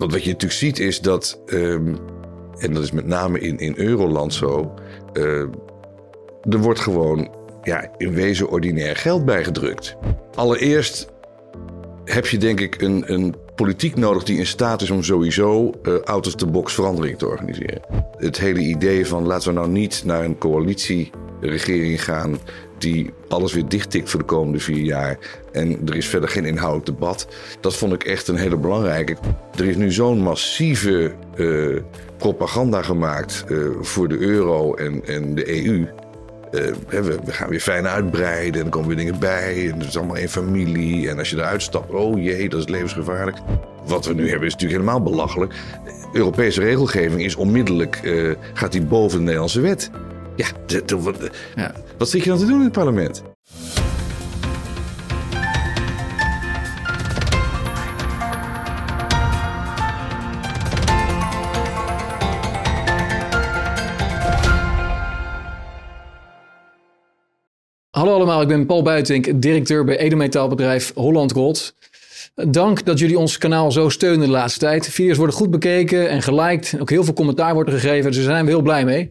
Want wat je natuurlijk ziet is dat, ehm, en dat is met name in, in Euroland zo, uh, er wordt gewoon ja, in wezen ordinair geld bijgedrukt. Allereerst heb je denk ik een, een politiek nodig die in staat is om sowieso uh, out of the box verandering te organiseren. Het hele idee van laten we nou niet naar een coalitieregering gaan die alles weer dichttikt voor de komende vier jaar. En er is verder geen inhoudelijk debat. Dat vond ik echt een hele belangrijke. Er is nu zo'n massieve uh, propaganda gemaakt uh, voor de euro en, en de EU. Uh, we, gaan weer fijn uitbreiden en er komen weer dingen bij. En het is allemaal één familie. En als je eruit stapt, oh jee, dat is levensgevaarlijk. Wat we nu hebben is natuurlijk helemaal belachelijk. Europese regelgeving is onmiddellijk, gaat die boven de Nederlandse wet. Ja, de, de, wat, ja, wat zit je dan te doen in het parlement? Hallo allemaal, ik ben Paul Buitink, directeur bij edelmetaalbedrijf Holland Gold. Dank dat jullie ons kanaal zo steunen de laatste tijd. Video's worden goed bekeken en geliked. Ook heel veel commentaar wordt er gegeven, dus daar zijn we heel blij mee.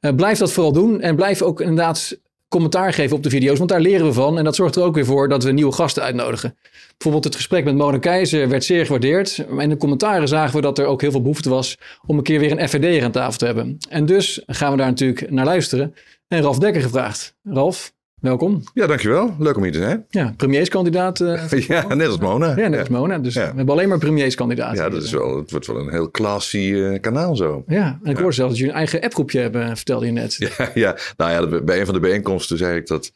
Uh, blijf dat vooral doen en blijf ook inderdaad commentaar geven op de video's, want daar leren we van. En dat zorgt er ook weer voor dat we nieuwe gasten uitnodigen. Bijvoorbeeld het gesprek met Mona Keizer werd zeer gewaardeerd. In de commentaren zagen we dat er ook heel veel behoefte was om een keer weer een FVD aan tafel te hebben. En dus gaan we daar natuurlijk naar luisteren. En Ralf Dekker gevraagd. Ralf, Welkom. Ja, dankjewel. Leuk om hier te zijn. Ja, premierskandidaat. Uh, ja, net als Mona. Ja, net als Mona. Dus we hebben alleen maar premierskandidaten. Ja, dat is wel, het wordt wel een heel classy uh, kanaal zo. Ja, en ik ja. hoorde zelfs dat jullie een eigen appgroepje hebben, vertelde je net. Ja, ja. nou ja, bij een van de bijeenkomsten zei ik dat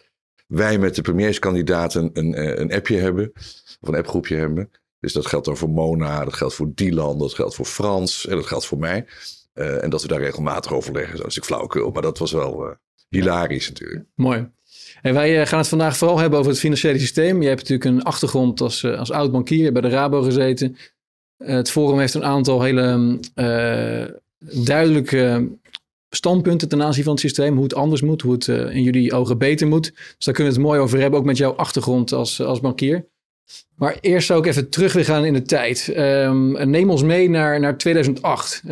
wij met de premierskandidaten een, een, een appje hebben. Of een appgroepje hebben. Dus dat geldt dan voor Mona, dat geldt voor Dylan, dat geldt voor Frans en dat geldt voor mij. Uh, en dat we daar regelmatig overleggen. Dat is natuurlijk flauwekul, maar dat was wel hilarisch natuurlijk. Mooi. Wij eh, gaan het vandaag vooral hebben over het financiële systeem. Je hebt natuurlijk een achtergrond als, eh, als oud bankier bij de Rabo gezeten. Eh, het Forum heeft een aantal hele uh, duidelijke standpunten ten aanzien van het systeem. Hoe het anders moet, hoe het in jullie ogen beter moet. Dus daar kunnen we het mooi over hebben, ook met jouw achtergrond als, als bankier. Maar eerst zou ik even terug willen gaan in de tijd. Um, neem ons mee naar, naar 2008. Uh,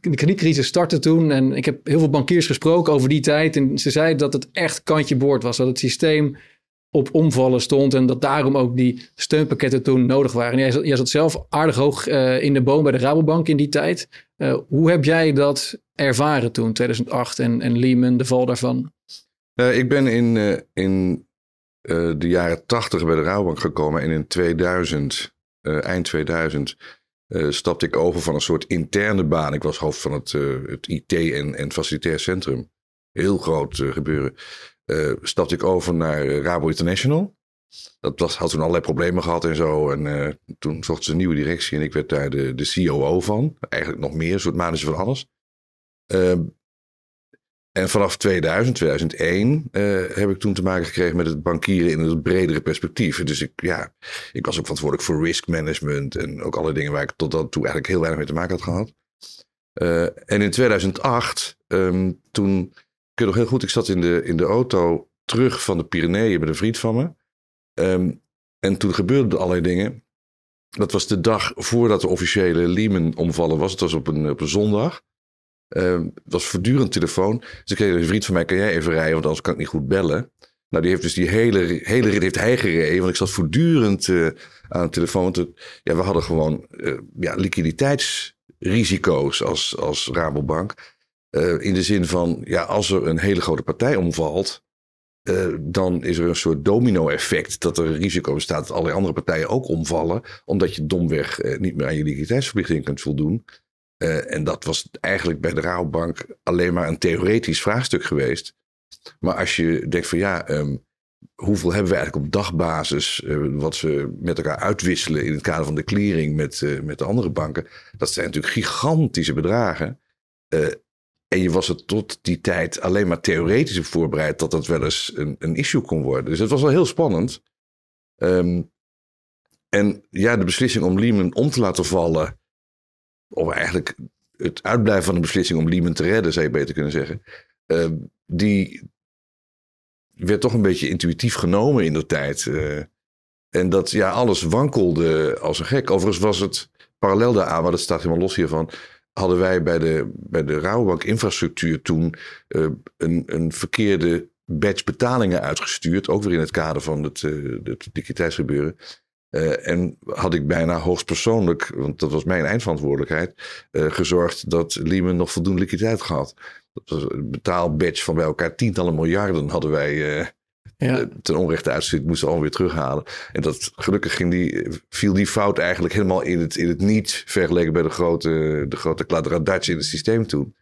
de kredietcrisis startte toen en ik heb heel veel bankiers gesproken over die tijd. En ze zeiden dat het echt kantje boord was. Dat het systeem op omvallen stond en dat daarom ook die steunpakketten toen nodig waren. Jij zat, jij zat zelf aardig hoog uh, in de boom bij de Rabobank in die tijd. Uh, hoe heb jij dat ervaren toen, 2008 en, en Lehman, de val daarvan? ik ben in, in uh, de jaren 80 bij de Rouwbank gekomen. En in 2000, uh, eh, eind 2000, uh, eh, stapte ik over van een soort interne baan. Ik was hoofd van het, het IT en, en facilitair centrum. Heel groot gebeuren. stapte ik over naar Rabo International. Dat was, had toen allerlei problemen gehad en zo. En toen zochten ze een nieuwe directie en ik werd daar de, de COO van. Eigenlijk nog meer, een soort manager van alles. En vanaf 2000, 2001 uh, heb ik toen te maken gekregen met het bankieren in het bredere perspectief. Dus ik, ja, ik was ook verantwoordelijk voor risk management en ook alle dingen waar ik tot dan toe eigenlijk heel weinig mee te maken had gehad. Uh, en in 2008, um, toen, ik weet nog heel goed, ik zat in de, in de auto terug van de Pyreneeën met een vriend van me. Um, en toen gebeurden er allerlei dingen. Dat was de dag voordat de officiële Lehman omvallen was. Het was op een, op een zondag. Uh, het was voortdurend telefoon. Dus ik kreeg een vriend van mij, kan jij even rijden, want anders kan ik niet goed bellen. Nou, die heeft dus die hele, hele rit heeft hij gereden. Want ik zat voortdurend uh, aan de telefoon. Want ja, we hadden gewoon uh, ja, liquiditeitsrisico's als, als Rabobank. Uh, in de zin van, ja, als er een hele grote partij omvalt... dan is er een soort domino-effect dat er een risico bestaat dat allerlei andere partijen ook omvallen. Omdat je domweg niet meer aan je liquiditeitsverplichting kunt voldoen. Uh, en dat was eigenlijk bij de Rabobank alleen maar een theoretisch vraagstuk geweest. Maar als je denkt van ja, um, hoeveel hebben we eigenlijk op dagbasis uh, wat ze met elkaar uitwisselen in het kader van de clearing met, uh, met de andere banken. Dat zijn natuurlijk gigantische bedragen. en je was er tot die tijd alleen maar theoretisch op voorbereid dat dat wel eens een, een issue kon worden. Dus het was wel heel spannend. Um, en ja, de beslissing om Lehman om te laten vallen of eigenlijk het uitblijven van de beslissing om Lehman te redden, zou je beter kunnen zeggen. Uh, die werd toch een beetje intuïtief genomen in de tijd. Uh, en dat ja, alles wankelde als een gek. Overigens was het parallel daaraan, maar dat staat helemaal los hiervan, hadden wij bij de, bij de Rabobank infrastructuur toen uh, een, een verkeerde batch betalingen uitgestuurd. Ook weer in het kader van het, het liquiditeitsgebeuren. Uh, en had ik bijna hoogstpersoonlijk, want dat was mijn eindverantwoordelijkheid, gezorgd dat Lehman nog voldoende liquiditeit gehad. Dat was een betaalbatch van bij elkaar tientallen miljarden hadden wij ja. ten onrechte uitstuurd, moesten alweer terughalen. En dat, gelukkig ging die, viel die fout eigenlijk helemaal in het, in het niet vergeleken bij de grote, de grote kladderadatje in het systeem toen.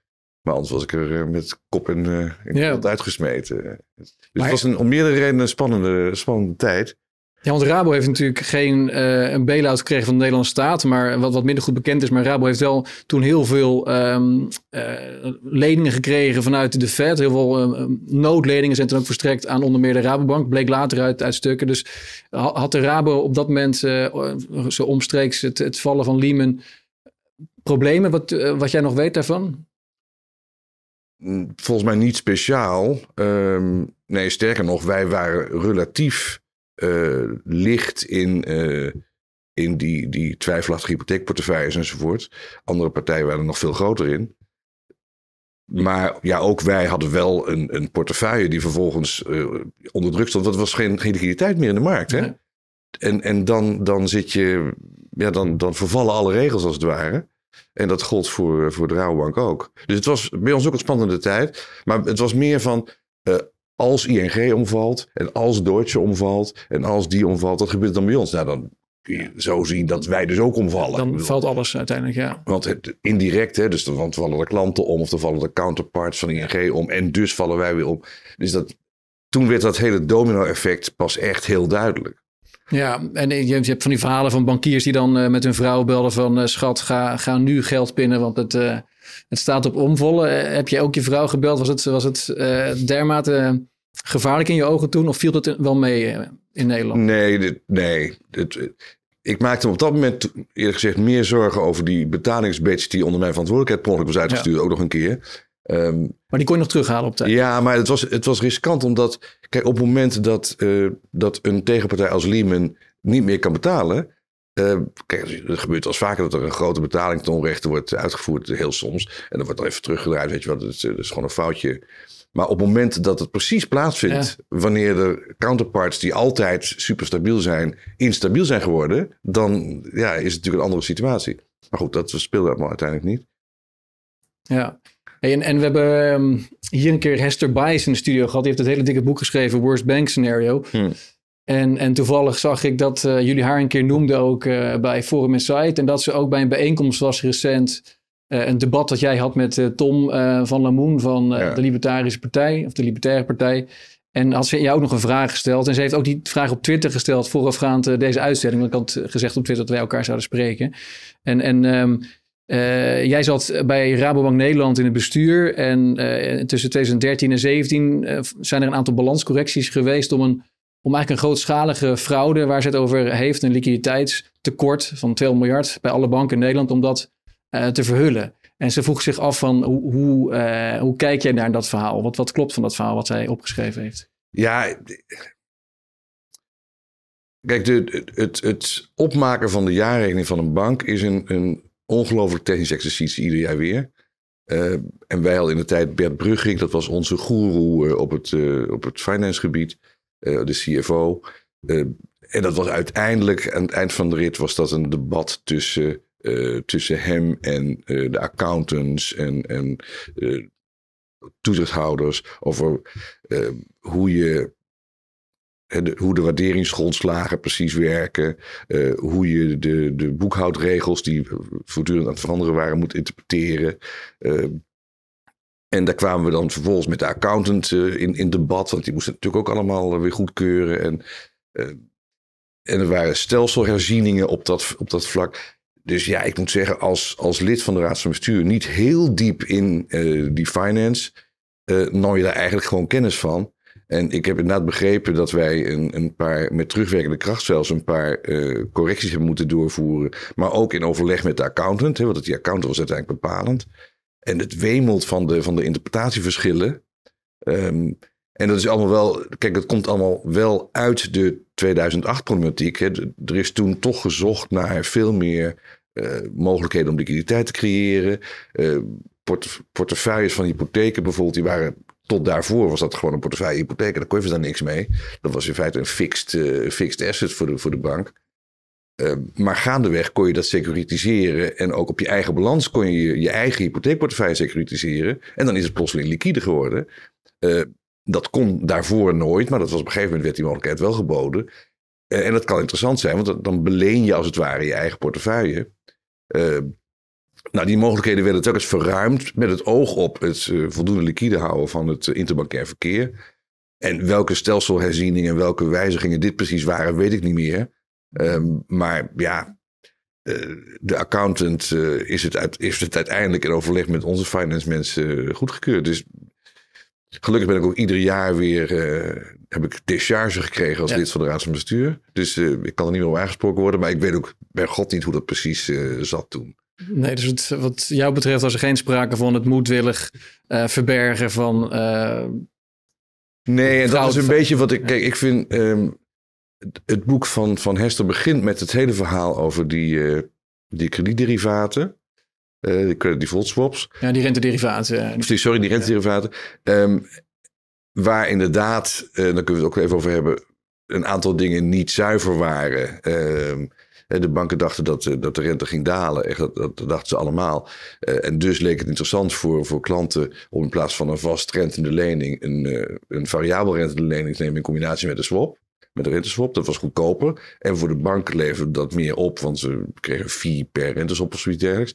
Maar anders was ik er eh, met kop en, uh, ja. uitgesmeten. Dus het was een, om meerdere redenen een spannende, spannende tijd. Ja, want Rabo heeft natuurlijk geen uh, een bail-out gekregen van de Nederlandse staat, maar wat, wat minder goed bekend is. Maar Rabo heeft wel toen heel veel um, uh, leningen gekregen vanuit de Fed. Heel veel uh, noodleningen zijn toen ook verstrekt aan onder meer de Rabobank. Bleek later uit, uit stukken. Dus had de Rabo op dat moment zo omstreeks het, het vallen van Lehman problemen? Wat, wat jij nog weet daarvan? Volgens mij niet speciaal. Nee, sterker nog, wij waren relatief uh, licht in, uh, in die, die twijfelachtige hypotheekportefeuilles enzovoort. Andere partijen waren er nog veel groter in. Maar ja, ook wij hadden wel een, een portefeuille die vervolgens uh, onder druk stond. Dat was geen, geen liquiditeit meer in de markt. Hè? En, en dan, dan zit je, ja, dan, dan vervallen alle regels als het ware. En dat gold voor, voor de Rabobank ook. Dus het was bij ons ook een spannende tijd. Maar het was meer van, uh, als ING omvalt en als Deutsche omvalt en als die omvalt, wat gebeurt dan bij ons? Nou, dan kun je zo zien dat wij dus ook omvallen. Dan valt alles uiteindelijk, ja. Want het, indirect, hè, dus dan vallen de klanten om of dan vallen de counterparts van ING om en dus vallen wij weer om. Dus dat, toen werd dat hele domino-effect pas echt heel duidelijk. Ja, en je hebt van die verhalen van bankiers die dan uh, met hun vrouw belden van... Uh, schat, ga, ga nu geld pinnen, want het, het staat op omvallen. heb je ook je vrouw gebeld? Was het, was het dermate gevaarlijk in je ogen toen? Of viel dat wel mee eh, in Nederland? Nee, dit, nee. Dit, ik maakte me op dat moment eerlijk gezegd meer zorgen over die betalingsbatch die onder mijn verantwoordelijkheid per was uitgestuurd, ook nog een keer. Um, maar die kon je nog terughalen op tijd? Ja, maar het was, het was riskant omdat, kijk, op het moment dat, uh, dat een tegenpartij als Lehman niet meer kan betalen. Uh, kijk, het gebeurt als vaker dat er een grote betaling ten onrechte wordt uitgevoerd, heel soms. En dan wordt er even teruggedraaid, weet je wat, het is, gewoon een foutje maar op het moment dat het precies plaatsvindt, wanneer de counterparts die altijd super stabiel zijn, instabiel zijn geworden, dan ja, is het natuurlijk een andere situatie. Maar goed, dat speelde allemaal uiteindelijk niet. Ja, en, en we hebben ehm, hier een keer Hester Bias in de studio gehad. Die heeft het hele dikke boek geschreven, Worst Bank Scenario. Hmm. En, en toevallig zag ik dat uh, jullie haar een keer noemden ook uh, bij Forum Insight. En dat ze ook bij een bijeenkomst was recent uh, een debat dat jij had met Tom van Lamoen van de Libertarische Partij, of de Libertaire Partij. En had ze jou ook nog een vraag gesteld. En ze heeft ook die vraag op Twitter gesteld voorafgaand deze uitzending. Want ik had gezegd op Twitter dat wij elkaar zouden spreken. En, en um, jij zat bij Rabobank Nederland in het bestuur. En tussen 2013 en 2017 zijn er een aantal balanscorrecties geweest om een om eigenlijk een grootschalige fraude waar ze het over heeft, een liquiditeitstekort van 2 miljard bij alle banken in Nederland, om dat te verhullen. En ze vroeg zich af van hoe, hoe, hoe kijk jij naar dat verhaal? Wat, wat klopt van dat verhaal wat zij opgeschreven heeft? Ja, kijk, de, het, het opmaken van de jaarrekening van een bank is een, een ongelooflijk technisch exercitie ieder jaar weer. Uh, en wij hadden in de tijd Bert Brugging, dat was onze goeroe op het, op het finance gebied, de CFO. en dat was uiteindelijk, aan het eind van de rit, was dat een debat tussen tussen hem en de accountants en, en toezichthouders over hoe je. Hoe de waarderingsgrondslagen precies werken. hoe je de, de boekhoudregels die voortdurend aan het veranderen waren moet interpreteren. En daar kwamen we dan vervolgens met de accountant in, in debat. Want die moesten natuurlijk ook allemaal weer goedkeuren. En, en er waren stelselherzieningen op dat, op dat vlak. Dus ja, ik moet zeggen, als, als lid van de Raad van Bestuur niet heel diep in die finance, nam je daar eigenlijk gewoon kennis van. En ik heb inderdaad begrepen dat wij een, een paar, met terugwerkende kracht zelfs, een paar uh, correcties hebben moeten doorvoeren. Maar ook in overleg met de accountant, hè, want die accountant was uiteindelijk bepalend. En het wemelt van de, van de interpretatieverschillen. Um, en dat is allemaal wel, kijk, het komt allemaal wel uit de 2008-problematiek. Er is toen toch gezocht naar veel meer mogelijkheden om liquiditeit te creëren. Port portefeuilles van hypotheken bijvoorbeeld, die waren tot daarvoor was dat gewoon een portefeuille hypotheek. Daar kon je daar niks mee. Dat was in feite een fixed, fixed asset voor de, voor de bank. Uh, maar gaandeweg kon je dat securitiseren. En ook op je eigen balans kon je je eigen hypotheekportefeuille securitiseren. En dan is het plotseling liquide geworden. Uh, dat kon daarvoor nooit, maar dat was op een gegeven moment werd die mogelijkheid wel geboden. Uh, en dat kan interessant zijn, want dan beleen je als het ware je eigen portefeuille. Nou, die mogelijkheden werden telkens verruimd met het oog op het voldoende liquide houden van het interbankair verkeer. En welke stelselherzieningen en welke wijzigingen dit precies waren, weet ik niet meer. Um, maar ja, uh, de accountant uh, is, het uit, is het uiteindelijk in overleg met onze finance mensen uh, goedgekeurd. Dus gelukkig ben ik ook ieder jaar weer, heb ik discharge gekregen als ja. lid van de raad van bestuur. Dus ik kan er niet meer op aangesproken worden, maar ik weet ook bij god niet hoe dat precies zat toen. Nee, dus het, wat jou betreft was er geen sprake van het moedwillig verbergen van... nee, en dat is een beetje wat ik... Kijk, ik vind... Um, het boek van, van Hester begint met het hele verhaal over die, uh, die kredietderivaten. Die credit swaps. Ja, die rentederivaten. Sorry, die rentederivaten. Um, waar inderdaad, daar kunnen we het ook even over hebben, een aantal dingen niet zuiver waren. Uh, de banken dachten dat, dat de rente ging dalen. Echt, dat, dat, dachten ze allemaal. Uh, en dus leek het interessant voor, voor klanten om in plaats van een vast rentende lening een, uh, een variabel rentende lening te nemen in combinatie met een swap met de renteswap. Dat was goedkoper. En voor de bank leverde dat meer op, want ze kregen fee per renteswap of zoiets dergelijks.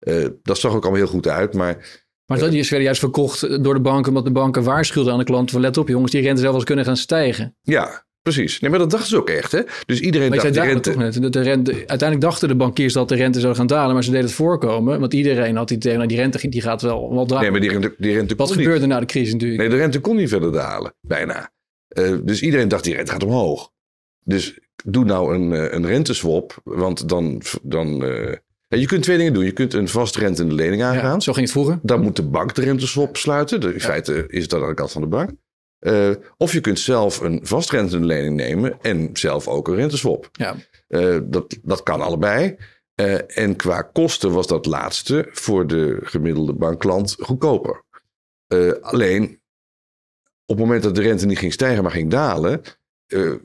Uh, dat zag ook allemaal heel goed uit, maar... Maar dat is werden juist verkocht door de banken, omdat de banken waarschuwden aan de klant van let op jongens, die rente zelfs kunnen gaan stijgen. Ja, Precies. Nee, maar dat dachten ze ook echt. Hè? Dus iedereen maar dacht de rente... Toch net, de rente... Uiteindelijk dachten de bankiers dat de rente zou gaan dalen, maar ze deden het voorkomen. Want iedereen had die tegen, nou, die rente die gaat wel, wel dalen. Nee, maar die rente, die rente Wat gebeurde na de crisis natuurlijk? Nee, de rente kon niet verder dalen, bijna. Uh, dus iedereen dacht die rente gaat omhoog. Dus doe nou een, eh, een renteswap, want dan. dan uh, je kunt twee dingen doen. Je kunt een vastrentende lening aangaan. Ja, zo ging het vroeger. Dan moet de bank de renteswap sluiten. In ja. feite is dat aan de kant van de bank. Uh, of je kunt zelf een vastrentende lening nemen en zelf ook een renteswap. Ja. Uh, dat, dat kan allebei. Uh, en qua kosten was dat laatste voor de gemiddelde bankklant goedkoper. alleen op het moment dat de rente niet ging stijgen, maar ging dalen,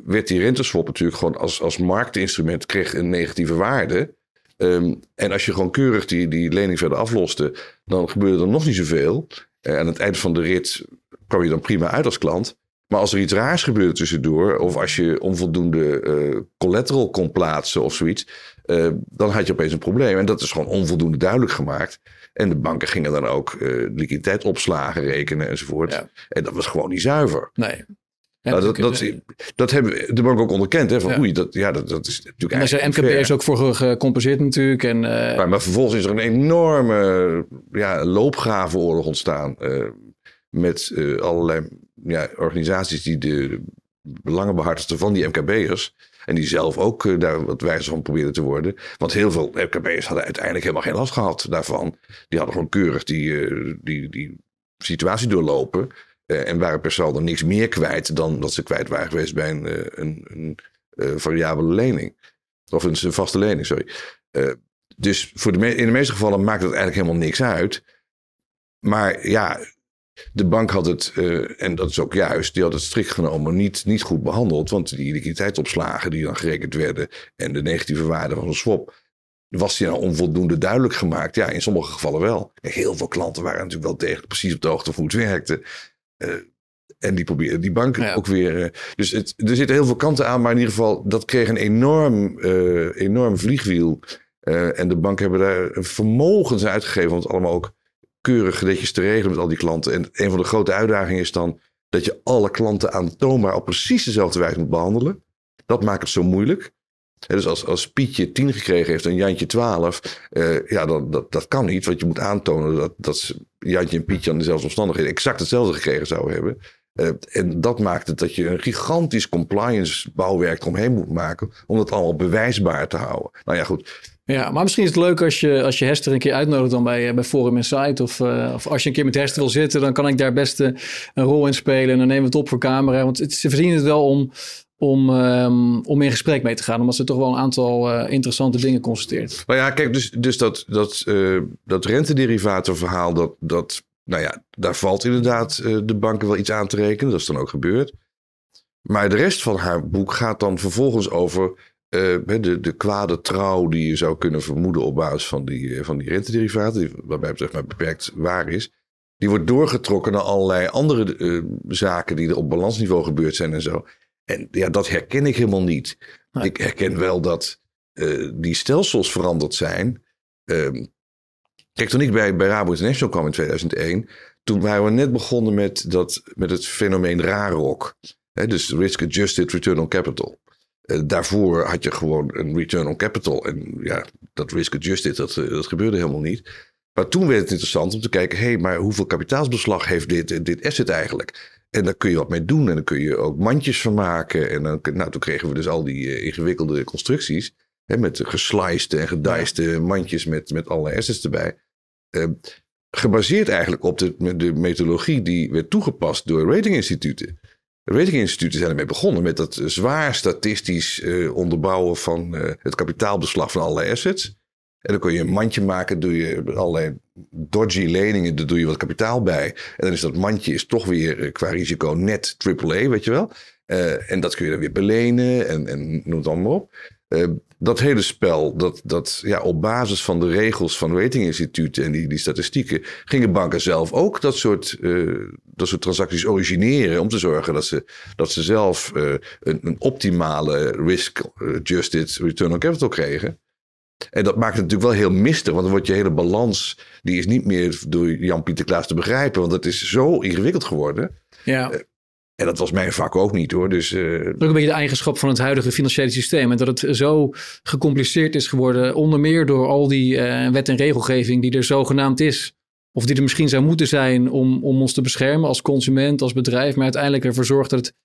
werd die renteswap natuurlijk gewoon als, als marktinstrument kreeg een negatieve waarde. Um, en als je gewoon keurig die, die lening verder afloste, dan gebeurde er nog niet zoveel. Uh, aan het eind van de rit kwam je dan prima uit als klant. Maar als er iets raars gebeurde tussendoor, of als je onvoldoende uh, collateral kon plaatsen of zoiets, uh, dan had je opeens een probleem. En dat is gewoon onvoldoende duidelijk gemaakt. En de banken gingen dan ook uh, liquiditeitsopslagen rekenen enzovoort. Ja. En dat was gewoon niet zuiver. Nee. Nou, dat, dat, dat, hebben de bank ook onderkend. Hè, van, ja. Oei, dat, ja, dat, dat is natuurlijk eigenlijk. MKB is ook voor gecompenseerd natuurlijk. En, uh... maar, maar, vervolgens is er een enorme ja, loopgravenoorlog ontstaan. Uh, met uh, allerlei ja, organisaties die de belangen behartigden van die MKB'ers. En die zelf ook daar wat wijzer van probeerden te worden. Want heel veel MKB'ers hadden uiteindelijk helemaal geen last gehad daarvan. Die hadden gewoon keurig die, die, die situatie doorlopen. En waren per saldo niks meer kwijt dan dat ze kwijt waren geweest bij een, een, variabele lening. Of een, vaste lening, sorry. dus voor de in de meeste gevallen maakt het eigenlijk helemaal niks uit. Maar ja, de bank had het, en dat is ook juist, die had het strikt genomen niet, niet goed behandeld. Want die liquiditeitsopslagen die dan gerekend werden en de negatieve waarde van zo'n swap, was die nou onvoldoende duidelijk gemaakt? Ja, in sommige gevallen wel. Heel veel klanten waren natuurlijk wel tegen precies op de hoogte van hoe het werkte. Uh, en die proberen die bank ja. ook weer. Uh, dus het, er zitten heel veel kanten aan, maar in ieder geval, dat kreeg een enorm, enorm vliegwiel. en de banken hebben daar vermogens uitgegeven het allemaal ook keurig netjes te regelen met al die klanten. En een van de grote uitdagingen is dan dat je alle klanten aantoonbaar op precies dezelfde wijze moet behandelen. Dat maakt het zo moeilijk. dus als, als Pietje 10 gekregen heeft en Jantje 12, uh, ja, dan, dat, dat kan niet. Want je moet aantonen dat, dat Jantje en Pietje aan dezelfde omstandigheden exact hetzelfde gekregen zouden hebben. Uh, en dat maakt het dat je een gigantisch compliance bouwwerk eromheen moet maken. om dat allemaal bewijsbaar te houden. Nou ja, goed. Ja, maar misschien is het leuk als je, als je Hester een keer uitnodigt dan bij, bij Forum Insight. Of, uh, of als je een keer met Hester wil zitten, dan kan ik daar best een rol in spelen. En dan nemen we het op voor camera. Want het, ze verdienen het wel om, om, um, om in gesprek mee te gaan. Omdat ze toch wel een aantal interessante dingen constateert. Maar ja, kijk, dus, dus dat, dat, uh, dat rentederivatenverhaal, dat, dat, nou ja, daar valt inderdaad de banken wel iets aan te rekenen. Dat is dan ook gebeurd. Maar de rest van haar boek gaat dan vervolgens over de, de kwade trouw die je zou kunnen vermoeden op basis van die, van die rentederivaten, die waarbij het zeg maar beperkt waar is. Die wordt doorgetrokken naar allerlei andere zaken die er op balansniveau gebeurd zijn en zo. En ja, dat herken ik helemaal niet. Ik herken wel dat uh, die stelsels veranderd zijn. Um, kijk, toen ik bij, bij Rabo International kwam in 2001, toen waren we net begonnen met, dat, met het fenomeen RAROC. Hè, dus Risk Adjusted Return on Capital. Uh, daarvoor had je gewoon een return on capital. En ja, dat risk adjusted, dat, uh, dat gebeurde helemaal niet. Maar toen werd het interessant om te kijken, hé, hey, maar hoeveel kapitaalsbeslag heeft dit, dit asset eigenlijk? En daar kun je wat mee doen. En dan kun je ook mandjes van maken. En dan, nou, toen kregen we dus al die uh, ingewikkelde constructies. Hè, met gesliced en gediced mandjes met, met allerlei assets erbij. Uh, gebaseerd eigenlijk op de, de methodologie die werd toegepast door ratinginstituten. Ratinginstituten zijn ermee begonnen met dat zwaar statistisch uh, onderbouwen van het kapitaalbeslag van allerlei assets. En dan kun je een mandje maken, doe je allerlei dodgy leningen, daar doe je wat kapitaal bij. En dan is dat mandje is toch weer eh, qua risico net AAA, weet je wel. En dat kun je dan weer belenen en, en noem het allemaal op. Uh, dat hele spel, dat, dat ja, op basis van de regels van ratinginstituten en die, die statistieken, gingen banken zelf ook dat soort, uh, dat soort transacties origineren om te zorgen dat ze, dat ze zelf een, een optimale risk-adjusted return on capital kregen. En dat maakt het natuurlijk wel heel mistig, want dan wordt je hele balans, die is niet meer door Jan-Pieter Klaas te begrijpen, want het is zo ingewikkeld geworden. Ja. En dat was mijn vak ook niet hoor. Dus, uh... Ook een beetje de eigenschap van het huidige financiële systeem. En dat het zo gecompliceerd is geworden, onder meer door al die uh, wet en regelgeving die er zogenaamd is. Of die er misschien zou moeten zijn om, om ons te beschermen als consument, als bedrijf. Maar uiteindelijk ervoor zorgt dat het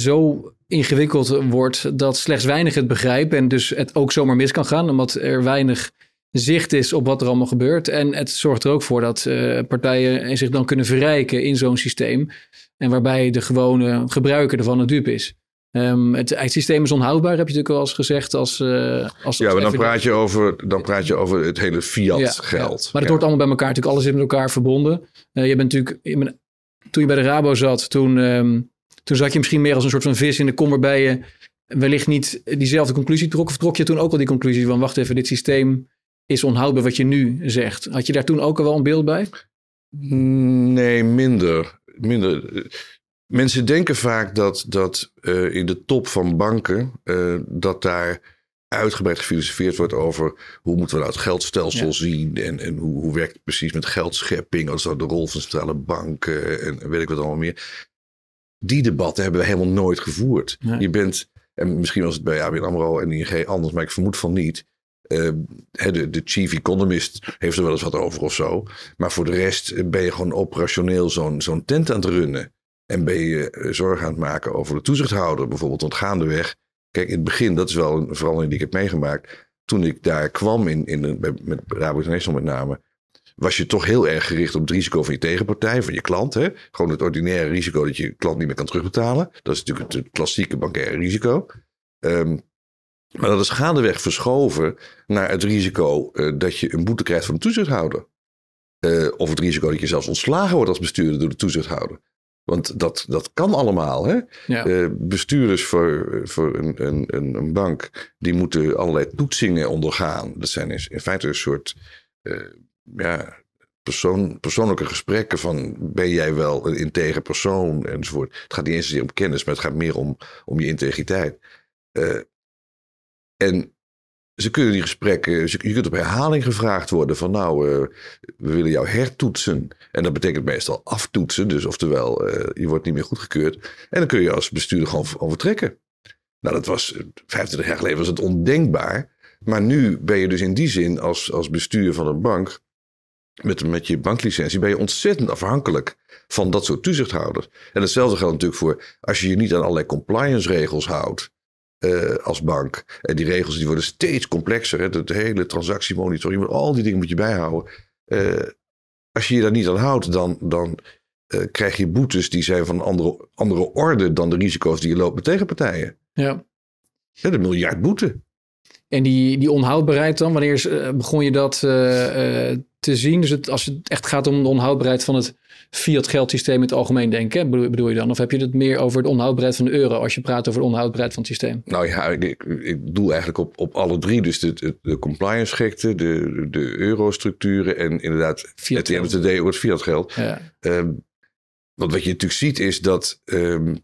zo ingewikkeld wordt dat slechts weinig het begrijpen en dus het ook zomaar mis kan gaan, omdat er weinig zicht is op wat er allemaal gebeurt. En het zorgt er ook voor dat uh, partijen zich dan kunnen verrijken in zo'n systeem en waarbij de gewone gebruiker ervan een dupe is. Um, het, het, systeem is onhoudbaar, heb je natuurlijk wel eens gezegd. Als, uh, als ja, maar dan praat, je over, dan praat je over het hele fiat-geld. Ja, maar het hoort allemaal bij elkaar. Natuurlijk, alles is met elkaar verbonden. Uh, je bent natuurlijk, je bent, toen je bij de Rabo zat, toen um, toen zat je misschien meer als een soort van vis in de kom waarbij je wellicht niet diezelfde conclusie trok. Of trok je toen ook al die conclusie van wacht even, dit systeem is onhoudbaar wat je nu zegt. Had je daar toen ook al wel een beeld bij? Nee, minder. minder. Mensen denken vaak dat, dat uh, in de top van banken, uh, dat daar uitgebreid gefilosofeerd wordt over hoe moeten we nou het geldstelsel ja. zien en, en hoe, hoe werkt het precies met geldschepping, wat is nou de rol van centrale banken en weet ik wat allemaal meer die debatten hebben we helemaal nooit gevoerd. Je bent, en misschien was het bij ABN AMRO en ING anders, maar ik vermoed van niet. Uh, de, de, chief economist heeft er wel eens wat over of zo. Maar voor de rest ben je gewoon operationeel zo'n zo'n tent aan het runnen. En ben je uh, zorg aan het maken over de toezichthouder, bijvoorbeeld ontgaandeweg. Kijk, in het begin, dat is wel een verandering die ik heb meegemaakt. Toen ik daar kwam, in, in, met Rabo met name, was je toch heel erg gericht op het risico van je tegenpartij, van je klant. Hè? Gewoon het ordinaire risico dat je klant niet meer kan terugbetalen. Dat is natuurlijk het klassieke bankaire risico. Um, maar dat is gaandeweg verschoven naar het risico uh, dat je een boete krijgt van de toezichthouder. Uh, of het risico dat je zelfs ontslagen wordt als bestuurder door de toezichthouder. Want dat, dat kan allemaal. Hè? Ja. Uh, bestuurders voor, voor een, een, een, bank, die moeten allerlei toetsingen ondergaan. Dat zijn in, in feite een soort ja, persoon, persoonlijke gesprekken van ben jij wel een integer persoon enzovoort. Het gaat niet eens om kennis, maar het gaat meer om, om je integriteit. Uh, en ze kunnen die gesprekken, je kunt op herhaling gevraagd worden van nou, uh, we willen jou hertoetsen. En dat betekent meestal aftoetsen, dus oftewel uh, je wordt niet meer goedgekeurd. En dan kun je als bestuurder gewoon overtrekken. Nou, dat was 25 jaar geleden was het ondenkbaar. Maar nu ben je dus in die zin als, als bestuur van een bank met, met je banklicentie ben je ontzettend afhankelijk van dat soort toezichthouders. En hetzelfde geldt natuurlijk voor als je je niet aan allerlei compliance regels houdt. Uh, als bank. En die regels die worden steeds complexer. Hè? De, hele transactiemonitoring, al die dingen moet je bijhouden. Uh, als je je daar niet aan houdt, dan, dan eh, krijg je boetes die zijn van een andere, andere orde dan de risico's die je loopt met tegenpartijen. Ja. Ja, de miljard boete. En die, die onhoudbaarheid dan, wanneer eh, begon je dat eh, eh, te zien? Dus het, als het echt gaat om de onhoudbaarheid van het fiat geldsysteem in het algemeen denken, bedoel, bedoel je dan? Of heb je het meer over de onhoudbaarheid van de euro als je praat over de onhoudbaarheid van het systeem? Nou ja, ik, ik, ik doe eigenlijk op, op alle drie. Dus de, de, de compliance gekte, de, de eurostructuren en inderdaad Fiat het ook het fiat geld. Ja. Ehm, want wat je natuurlijk ziet is dat, ehm,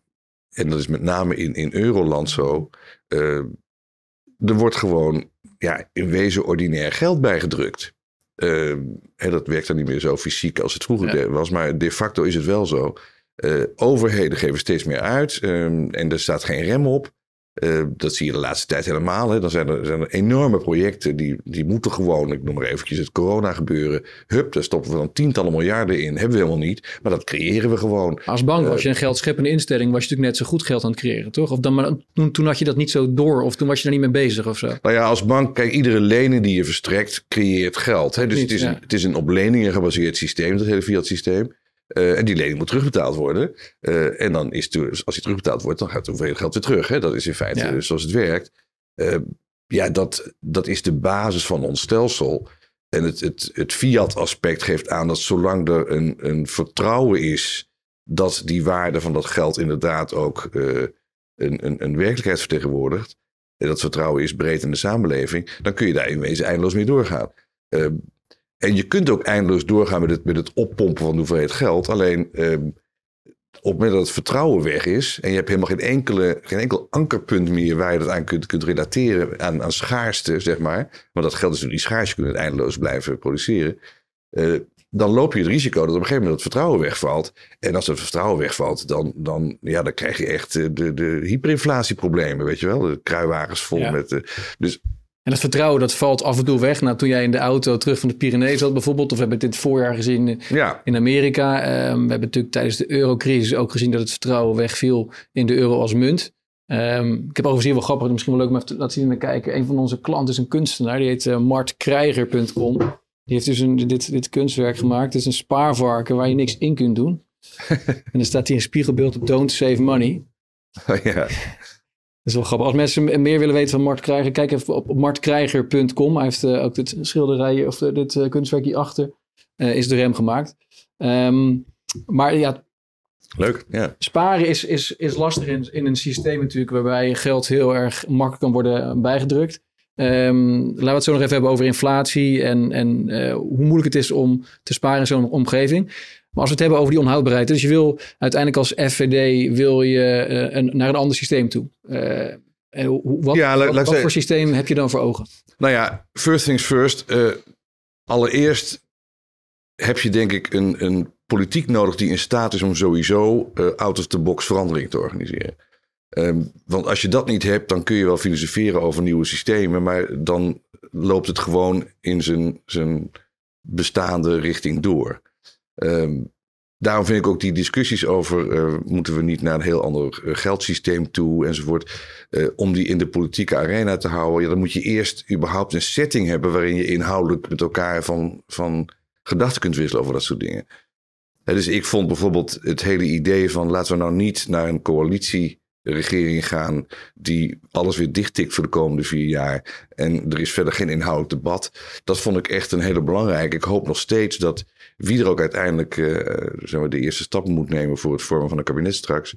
en dat is met name in, in Euroland zo, ehm, er wordt gewoon ja, in wezen ordinair geld bijgedrukt. Ehm, en dat werkt dan niet meer zo fysiek als het vroeger Ja. was, maar de facto is het wel zo. Eh, overheden geven steeds meer uit ehm, en er staat geen rem op. Eh, dat zie je de laatste tijd helemaal. Hè. Dan zijn er, zijn er enorme projecten die, die moeten gewoon, ik noem maar eventjes het corona gebeuren. Hup, daar stoppen we dan tientallen miljarden in. Hebben we helemaal niet, maar dat creëren we gewoon. Als bank was je een geldscheppende instelling, was je natuurlijk net zo goed geld aan het creëren, toch? Of dan, maar toen, toen had je dat niet zo door, of toen was je er niet mee bezig of zo. Nou ja, als bank, kijk, iedere lening die je verstrekt, creëert geld. Hè? Dus Niet, het, is ja. een, het is een op leningen gebaseerd systeem, dat hele fiat systeem. Eh, en die lening moet terugbetaald worden. Eh, en dan is het, dus, als die terugbetaald wordt, dan gaat de hoeveelheid geld weer terug. Hè? Dat is in feite Ja. zoals het werkt. Eh, ja, dat, dat is de basis van ons stelsel. En het, het, het fiat-aspect geeft aan dat zolang er een, een vertrouwen is dat die waarde van dat geld inderdaad ook een, een, een werkelijkheid vertegenwoordigt. En dat vertrouwen is breed in de samenleving, dan kun je daar in wezen eindeloos mee doorgaan. En je kunt ook eindeloos doorgaan met het, met het oppompen van de hoeveelheid geld. Alleen ehm, op het moment dat het vertrouwen weg is en je hebt helemaal geen, enkele, geen enkel ankerpunt meer waar je dat aan kunt, kunt relateren aan, aan schaarste, zeg maar. Want dat geld is natuurlijk niet schaars, je kunt het eindeloos blijven produceren. Eh, dan loop je het risico dat op een gegeven moment het vertrouwen wegvalt. En als het vertrouwen wegvalt, dan, dan, ja, dan krijg je echt eh, de, de hyperinflatieproblemen, weet je wel. De kruiwagens vol Ja. met... eh, dus En dat vertrouwen, dat valt af en toe weg. Nou, toen jij in de auto terug van de Pyreneeën zat bijvoorbeeld, of we hebben het dit voorjaar gezien eh, ja, in Amerika. Ehm, we hebben natuurlijk tijdens de eurocrisis ook gezien dat het vertrouwen wegviel in de euro als munt. Ehm, ik heb overigens hier wel grappig, misschien wel leuk om even te laten zien en kijken. Een van onze klanten is een kunstenaar, die heet uh, martkrijger.com. Die heeft dus een, dit, dit kunstwerk gemaakt. Het is een spaarvarken waar je niks in kunt doen. en dan staat hier een spiegelbeeld op Don't Save Money. ja. Dat is wel grappig. Als mensen meer willen weten van Mart Krijger, kijk even op, martkrijger.com. Hij heeft eh, ook dit schilderij, of eh, dit eh, kunstwerk hierachter, eh is door hem gemaakt. Ehm, maar ja, leuk. Ja. sparen is, is, is lastig in, in een systeem natuurlijk waarbij geld heel erg makkelijk kan worden bijgedrukt. Ehm, laten we het zo nog even hebben over inflatie en, en hoe moeilijk het is om te sparen in zo'n omgeving. Maar als we het hebben over die onhoudbaarheid. Dus je wil uiteindelijk als FVD wil je, eh, een, naar een ander systeem toe. Eh, wat, Ja, wat, voor systeem heb je dan voor ogen? Nou ja, first things first. eh, allereerst heb je denk ik een, een politiek nodig die in staat is om sowieso out of the box verandering te organiseren. Ehm, want als je dat niet hebt, dan kun je wel filosoferen over nieuwe systemen, maar dan loopt het gewoon in zijn, zijn bestaande richting door. Ehm, daarom vind ik ook die discussies over eh, moeten we niet naar een heel ander eh, geldsysteem toe enzovoort. eh, om die in de politieke arena te houden, ja, dan moet je eerst überhaupt een setting hebben waarin je inhoudelijk met elkaar van, van gedachten kunt wisselen over dat soort dingen. Hè, dus ik vond bijvoorbeeld het hele idee van laten we nou niet naar een coalitieregering gaan die alles weer dichttikt voor de komende vier jaar en er is verder geen inhoudelijk debat. Dat vond ik echt een hele belangrijke. Ik hoop nog steeds dat wie er ook uiteindelijk eh, zeg maar, de eerste stap moet nemen voor het vormen van een kabinet straks,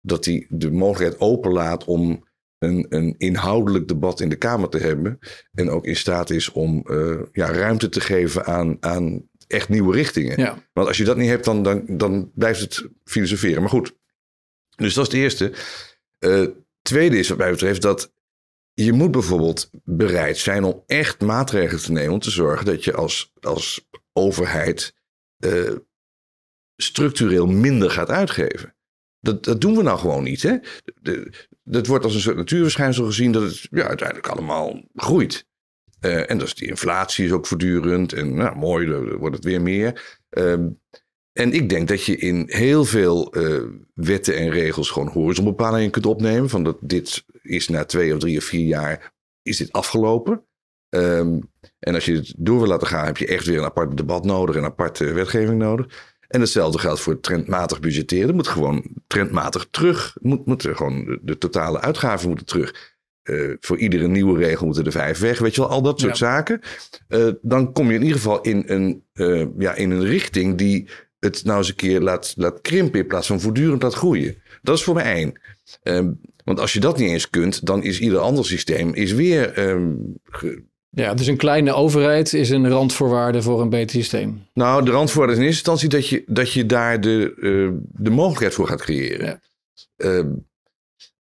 dat die de mogelijkheid openlaat om een, een inhoudelijk debat in de Kamer te hebben. En ook in staat is om eh, ja, ruimte te geven aan, aan echt nieuwe richtingen. Ja. Want als je dat niet hebt, dan, dan, dan blijft het filosoferen. Maar goed, dus dat is het eerste. Eh tweede is wat mij betreft dat je moet bijvoorbeeld bereid zijn om echt maatregelen te nemen om te zorgen dat je als, als overheid eh, structureel minder gaat uitgeven. Dat, dat doen we nou gewoon niet. Hè? De, dat wordt als een soort natuurverschijnsel gezien dat het ja, uiteindelijk allemaal groeit. Eh, en dus die inflatie is ook voortdurend. En nou, mooi, dan wordt het weer meer. Ehm, en ik denk dat je in heel veel eh, wetten en regels gewoon horizonbepalingen kunt opnemen. Van dat dit is na twee of drie of vier jaar is dit afgelopen. Ehm, en als je het door wil laten gaan, heb je echt weer een apart debat nodig en een aparte wetgeving nodig. En hetzelfde geldt voor trendmatig budgetteren. moet gewoon trendmatig terug. Moet, moet er gewoon de, totale uitgaven moeten terug. Uh, voor iedere nieuwe regel moeten er vijf weg. Weet je wel, al dat soort zaken. Uh, dan kom je in ieder geval in een, uh, ja, in een richting die het nou eens een keer laat, laat krimpen in plaats van voortdurend laat groeien. Dat is voor mij één. Um, want als je dat niet eens kunt, dan is ieder ander systeem is weer um, ja, dus een kleine overheid is een randvoorwaarde voor een beter systeem. Nou, de randvoorwaarde is in eerste instantie dat je, dat je daar de, uh, de mogelijkheid voor gaat creëren. Ja. Uh,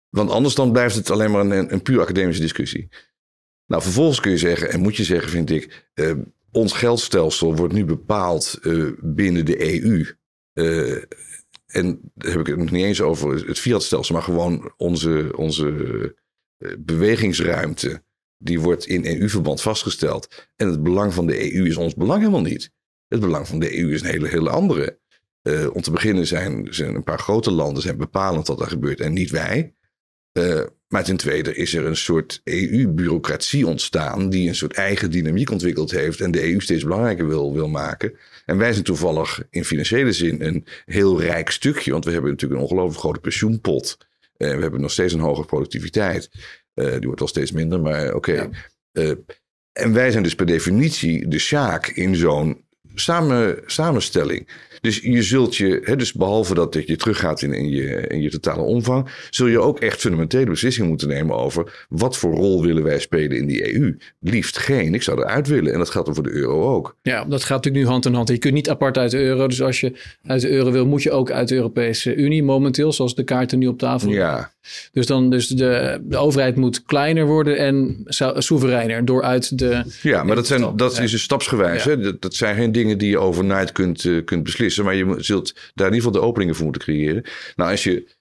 want anders dan blijft het alleen maar een, een puur academische discussie. Nou, vervolgens kun je zeggen, en moet je zeggen, vind ik, uh, ons geldstelsel wordt nu bepaald binnen de EU. en daar heb ik het nog niet eens over het fiatstelsel, maar gewoon onze, onze bewegingsruimte die wordt in EU-verband vastgesteld. En het belang van de EU is ons belang helemaal niet. Het belang van de EU is een hele, hele andere. Uh, om te beginnen zijn, zijn een paar grote landen zijn bepalend wat er gebeurt en niet wij. Uh, maar ten tweede is er een soort EU-bureaucratie ontstaan die een soort eigen dynamiek ontwikkeld heeft en de EU steeds belangrijker wil, wil maken. En wij zijn toevallig in financiële zin een heel rijk stukje, want we hebben natuurlijk een ongelooflijk grote pensioenpot. En we hebben nog steeds een hoge productiviteit. Uh, die wordt wel steeds minder, maar oké. Okay. Uh, en wij zijn dus per definitie de sjaak in zo'n samen, samenstelling. Dus je zult je, hè, dus behalve dat je teruggaat in, in, je, in je totale omvang, zul je ook echt fundamentele beslissingen moeten nemen over wat voor rol willen wij spelen in die EU. Liefst geen, ik zou eruit willen. En dat geldt dan voor de euro ook. Ja, dat gaat natuurlijk nu hand in hand. Je kunt niet apart uit de euro. Dus als je uit de euro wil, moet je ook uit de Europese Unie momenteel, zoals de kaarten nu op tafel. Ja. Dus, dan, dus de, de overheid moet kleiner worden en soevereiner door uit de. Ja, maar dat, zijn, dat is een stapsgewijs. Hè? Dat, dat, zijn geen dingen die je overnight kunt, uh, kunt beslissen. Maar je zult daar in ieder geval de openingen voor moeten creëren. Nou, als je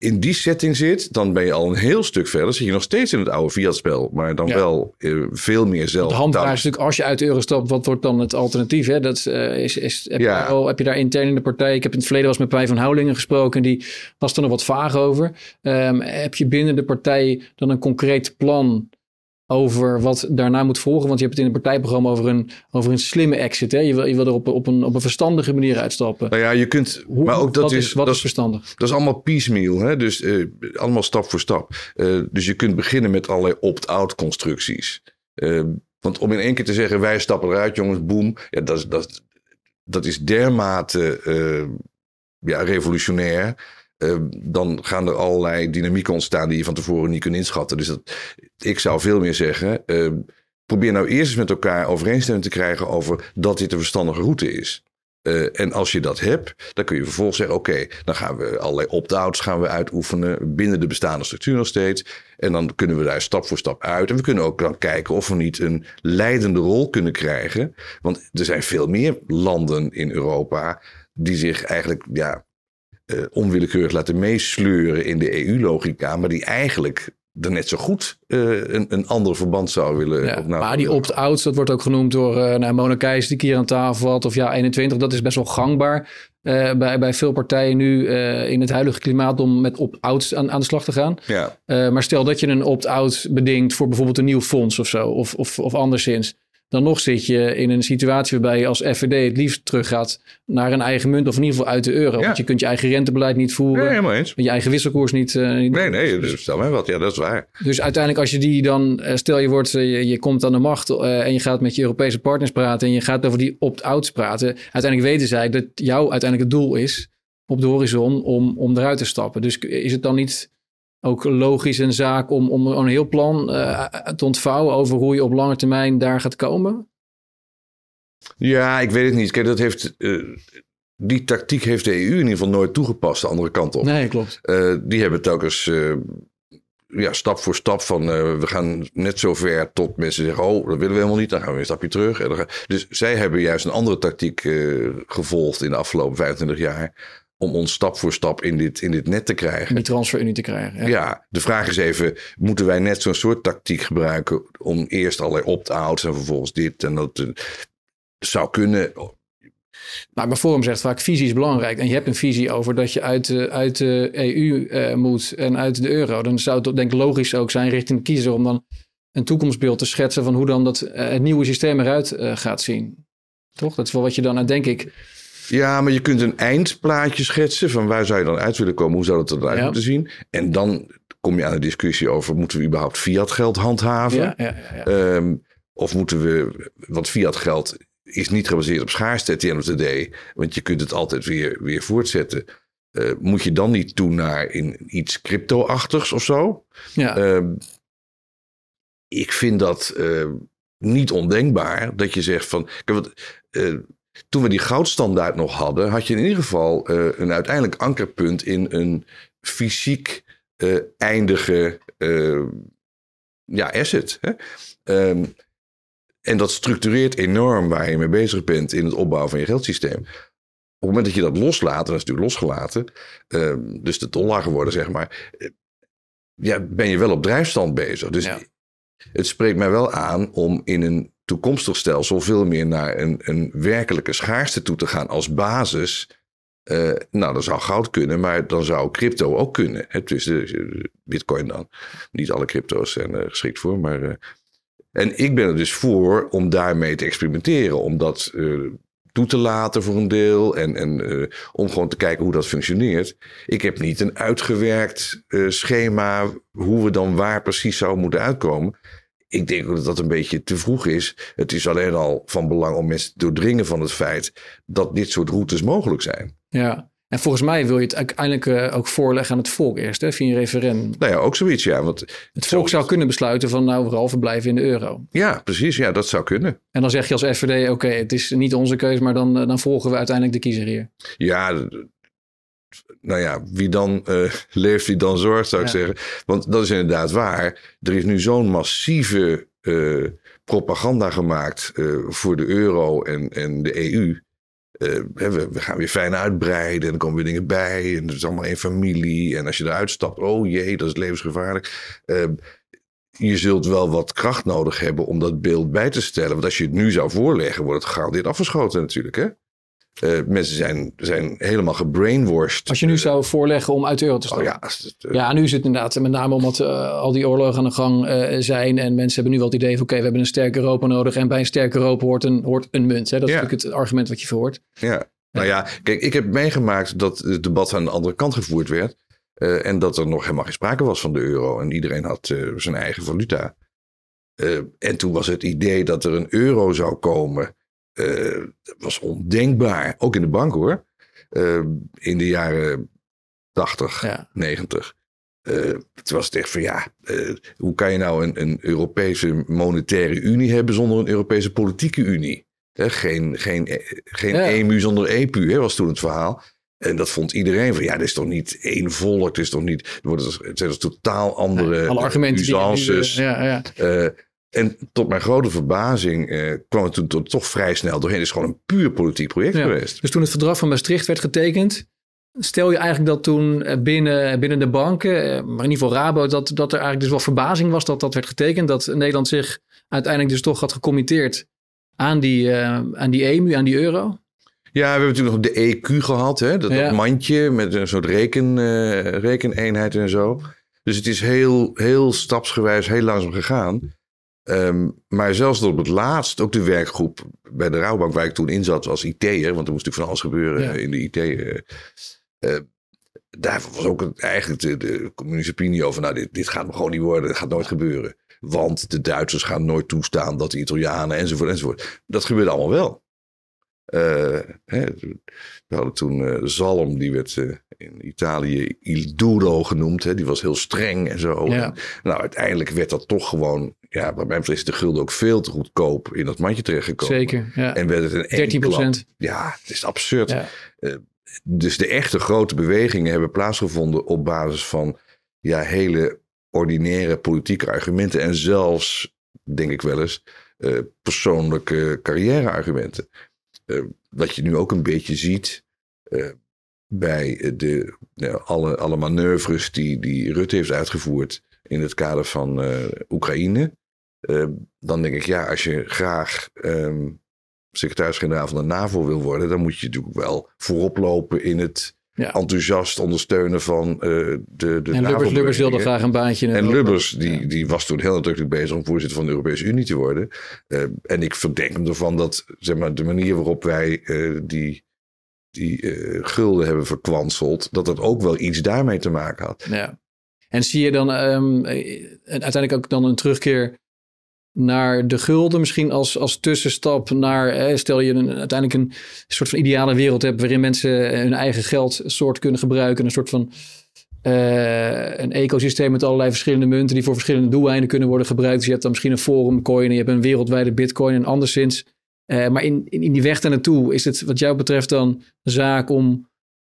in die setting zit, dan ben je al een heel stuk verder. Zit je nog steeds in het oude Fiat-spel, maar dan wel uh, veel meer zelf. De handvraag is natuurlijk, als je uit de euro stapt, wat wordt dan het alternatief? Hè? Dat, uh, is, is, heb, ja. je al, heb je daar intern in de partij... Ik heb in het verleden was met Pij van Houwelingen gesproken... en die was er nog wat vaag over. Um, heb je binnen de partij dan een concreet plan over wat daarna moet volgen. Want je hebt het in het partijprogramma over een, over een slimme exit. Hè? Je, wil, je wil er op, op, een, op een verstandige manier uitstappen. Nou ja, je kunt. Hoe, maar ook dat is, wat dat is verstandig. Dat is allemaal piecemeal. Hè? Dus uh, allemaal stap voor stap. Uh, dus je kunt beginnen met allerlei opt-out constructies. Uh, want om in één keer te zeggen: wij stappen eruit, jongens, boem. Ja, dat, dat, dat is dermate ja, revolutionair. Uh, dan gaan er allerlei dynamieken ontstaan die je van tevoren niet kunt inschatten. Dus dat, ik zou veel meer zeggen, uh, probeer nou eerst eens met elkaar overeenstemming te krijgen over dat dit een verstandige route is. Uh, en als je dat hebt, dan kun je vervolgens zeggen: oké, dan gaan we allerlei opt-outs gaan we uitoefenen binnen de bestaande structuur nog steeds. En dan kunnen we daar stap voor stap uit. En we kunnen ook dan kijken of we niet een leidende rol kunnen krijgen. Want er zijn veel meer landen in Europa die zich eigenlijk ja, uh, onwillekeurig laten meesleuren in de EU-logica, maar die eigenlijk er net zo goed uh, een, een ander verband zou willen. Ja, maar die opt-outs, dat wordt ook genoemd door uh, nou, Mona Keijs, die keer aan tafel had, of ja, 21, dat is best wel gangbaar uh, bij, bij veel partijen nu in het huidige klimaat om met opt-outs aan, aan de slag te gaan. Ja. maar stel dat je een opt-out bedingt voor bijvoorbeeld een nieuw fonds of zo, of, of, of anderszins dan nog zit je in een situatie waarbij je als FVD het liefst teruggaat naar een eigen munt of in ieder geval uit de euro. Want je kunt je eigen rentebeleid niet voeren. Nee, helemaal eens. Je eigen wisselkoers niet. Uh, niet nee, nee, dus stel mij wat. Ja, dat is waar. Dus uiteindelijk als je die dan, uh, stel je wordt, uh, je, je, komt aan de macht en je gaat met je Europese partners praten en je gaat over die opt-outs praten. Uiteindelijk weten zij dat jouw uiteindelijk het doel is op de horizon om, om eruit te stappen. Dus is het dan niet ook logisch een zaak om, om een heel plan te ontvouwen over hoe je op lange termijn daar gaat komen? Ja, ik weet het niet. Kijk, dat heeft, uh, die tactiek heeft de EU in ieder geval nooit toegepast, de andere kant op. Nee, klopt. Uh, die hebben telkens ja, stap voor stap van we gaan net zo ver tot mensen zeggen: Oh, dat willen we helemaal niet. Dan gaan we weer een stapje terug. En gaan... Dus zij hebben juist een andere tactiek gevolgd in de afgelopen 25 jaar om ons stap voor stap in dit, in dit net te krijgen. Die transferunie te krijgen. Ja. ja. de vraag is even, moeten wij net zo'n soort tactiek gebruiken om eerst allerlei opt-outs en vervolgens dit en dat zou kunnen. Nou, mijn Forum zegt vaak visie is belangrijk. En je hebt een visie over dat je uit de, uit de EU eh, moet en uit de euro. Dan zou het denk ik logisch ook zijn richting de kiezer om dan een toekomstbeeld te schetsen van hoe dan dat, het nieuwe systeem eruit gaat zien. Toch? Dat is wel wat je dan, denk ik, Ja, maar je kunt een eindplaatje schetsen van waar zou je dan uit willen komen, hoe zou dat eruit Ja. moeten zien. En dan kom je aan de discussie over, moeten we überhaupt fiat geld handhaven? Ja. Ehm, of moeten we, want fiat geld is niet gebaseerd op schaarste at the end of the day, want je kunt het altijd weer, weer voortzetten. Eh, moet je dan niet toe naar in iets crypto-achtigs of zo? ja. Ehm, ik vind dat eh, niet ondenkbaar dat je zegt van. Kijk, want, eh, toen we die goudstandaard nog hadden, had je in ieder geval eh, een uiteindelijk ankerpunt in een fysiek eh, eindige eh, ja, asset. Hè? Ehm, en dat structureert enorm waar je mee bezig bent in het opbouwen van je geldsysteem. Op het moment dat je dat loslaat, en dat is natuurlijk losgelaten, ehm, dus de dollar geworden, zeg maar, ja, ben je wel op drijfstand bezig. Dus Ja. het spreekt mij wel aan om in een toekomstig stelsel veel meer naar een, een werkelijke schaarste toe te gaan als basis. Eh, nou, dan zou goud kunnen, maar dan zou crypto ook kunnen. Hè? Dus de, bitcoin dan. Niet alle crypto's zijn er geschikt voor, maar... eh, en ik ben er dus voor om daarmee te experimenteren. Om dat eh, toe te laten voor een deel. En, en eh, om gewoon te kijken hoe dat functioneert. Ik heb niet een uitgewerkt eh, schema hoe we dan waar precies zouden moeten uitkomen. Ik denk ook dat dat een beetje te vroeg is. Het is alleen al van belang om mensen te doordringen van het feit dat dit soort routes mogelijk zijn. ja. En volgens mij wil je het uiteindelijk eh, ook voorleggen aan het volk eerst, hè, via een referendum. Nou ja, ook zoiets, ja. Want, Het volk zou kunnen besluiten van nou, vooral verblijven in de euro. ja, precies. Ja, dat zou kunnen. En dan zeg je als FVD, oké, het is niet onze keus, maar dan, eh, dan volgen we uiteindelijk de kiezer hier. Ja, nou ja, wie dan eh, leeft, wie dan zorgt, zou ik Ja. zeggen. Want dat is inderdaad waar. Er is nu zo'n massieve eh, propaganda gemaakt eh, voor de euro en, en de EU. We, we gaan weer fijn uitbreiden en er komen weer dingen bij. En het is allemaal één familie. En als je eruit stapt, oh jee, dat is levensgevaarlijk. Je zult wel wat kracht nodig hebben om dat beeld bij te stellen. Want als je het nu zou voorleggen, wordt het gegarandeerd afgeschoten natuurlijk. Hè? Eh, mensen zijn, zijn helemaal gebrainwashed. Als je nu zou voorleggen om uit de euro te Oh stappen. ja, als het, eh, Ja, nu is het inderdaad met name omdat eh, al die oorlogen aan de gang eh, zijn. En mensen hebben nu wel het idee van oké, we hebben een sterk Europa nodig. En bij een sterk Europa hoort een, hoort een munt. Hè? Dat is Ja. natuurlijk het argument wat je verhoort. Ja. Nou ja, kijk, ik heb meegemaakt dat het debat aan de andere kant gevoerd werd. eh, en dat er nog helemaal geen sprake was van de euro. En iedereen had eh, zijn eigen valuta. Eh, en toen was het idee dat er een euro zou komen. Eh, dat was ondenkbaar. Ook in de bank hoor. Eh, in de jaren 80, Ja. 90. Eh, het was echt van ja, eh, hoe kan je nou een, een Europese monetaire unie hebben zonder een Europese politieke unie? Geen geen, geen Ja. EMU zonder EPU was toen het verhaal. En dat vond iedereen van ja, dit is toch niet één volk, het is toch niet, het, wordt, het zijn dus totaal andere Alle argumenten die ja, ja. En tot mijn grote verbazing eh, kwam het toen tot- toch vrij snel doorheen. Het is gewoon een puur politiek project Ja. geweest. Dus toen het verdrag van Maastricht werd getekend, stel je eigenlijk dat toen eh, binnen, binnen de banken, eh, maar in ieder geval Rabo, dat, dat er eigenlijk dus wel verbazing was dat dat werd getekend. Dat Nederland zich uiteindelijk dus toch had gecommitteerd aan die, eh, aan die EMU, aan die euro. Ja, we hebben natuurlijk nog de EQ gehad, hè? Dat, Ja. dat mandje met een soort reken, rekeneenheid en zo. Dus het is heel, heel stapsgewijs, heel langzaam gegaan. Ehm, maar zelfs tot op het laatst, ook de werkgroep bij de Rouwbank waar ik toen in zat als IT'er, want er moest natuurlijk van alles gebeuren Ja. in de IT. eh, eh, daar was ook eigenlijk de, de communistische opinie over, nou dit, dit gaat me gewoon niet worden, dit gaat nooit gebeuren. Want de Duitsers gaan nooit toestaan dat de Italianen enzovoort enzovoort. Dat gebeurde allemaal wel. Eh, hè, we hadden toen Zalm, die werd in Italië Il Duro genoemd. Hè, die was heel streng en zo. Ja. En, nou, uiteindelijk werd dat toch gewoon, ja, wat mij is de gulden ook veel te goedkoop in dat mandje terechtgekomen. Zeker, ja. En werd het een 13 procent. Ja, het is absurd. Ja. Dus de echte grote bewegingen hebben plaatsgevonden op basis van ja, hele ordinaire politieke argumenten. En zelfs, denk ik wel eens, eh, persoonlijke carrièreargumenten. Eh, wat je nu ook een beetje ziet eh, bij de, nou, alle, alle manoeuvres die, die Rutte heeft uitgevoerd in het kader van eh, Oekraïne. Eh, dan denk ik, ja, als je graag ehm, secretaris-generaal van de NAVO wil worden, dan moet je natuurlijk wel voorop lopen in het Ja. enthousiast ondersteunen van eh, de, de En Lubbers, Lubbers wilde graag een baantje. in En Europa. Lubbers, die, die was toen heel nadrukkelijk bezig om voorzitter van de Europese Unie te worden. Eh, en ik verdenk hem ervan dat zeg maar, de manier waarop wij eh, die die uh, gulden hebben verkwanseld, dat dat ook wel iets daarmee te maken had. Ja. En zie je dan um, uiteindelijk ook dan een terugkeer naar de gulden, misschien als, als tussenstap naar, stel je een, uiteindelijk een soort van ideale wereld hebt waarin mensen hun eigen geldsoort kunnen gebruiken, een soort van uh, een ecosysteem met allerlei verschillende munten die voor verschillende doeleinden kunnen worden gebruikt. Dus je hebt dan misschien een forum coin en je hebt een wereldwijde bitcoin en anderszins. Uh, maar in, in, die weg daar naartoe is het wat jou betreft dan zaak om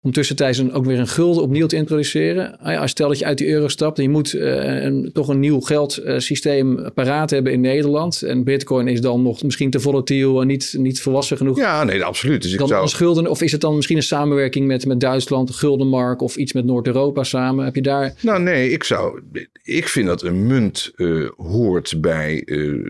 om tussentijds een, ook weer een gulden opnieuw te introduceren. Ah ja, stel dat je uit die euro stapt en je moet uh, een, toch een nieuw geldsysteem paraat hebben in Nederland. En bitcoin is dan nog misschien te volatiel en niet, niet volwassen genoeg. Ja, nee, absoluut. Dus ik dan zou... schulden, of is het dan misschien een samenwerking met, met Duitsland, Guldenmark of iets met Noord-Europa samen? Heb je daar... Nou nee, ik zou... Ik vind dat een munt uh, hoort bij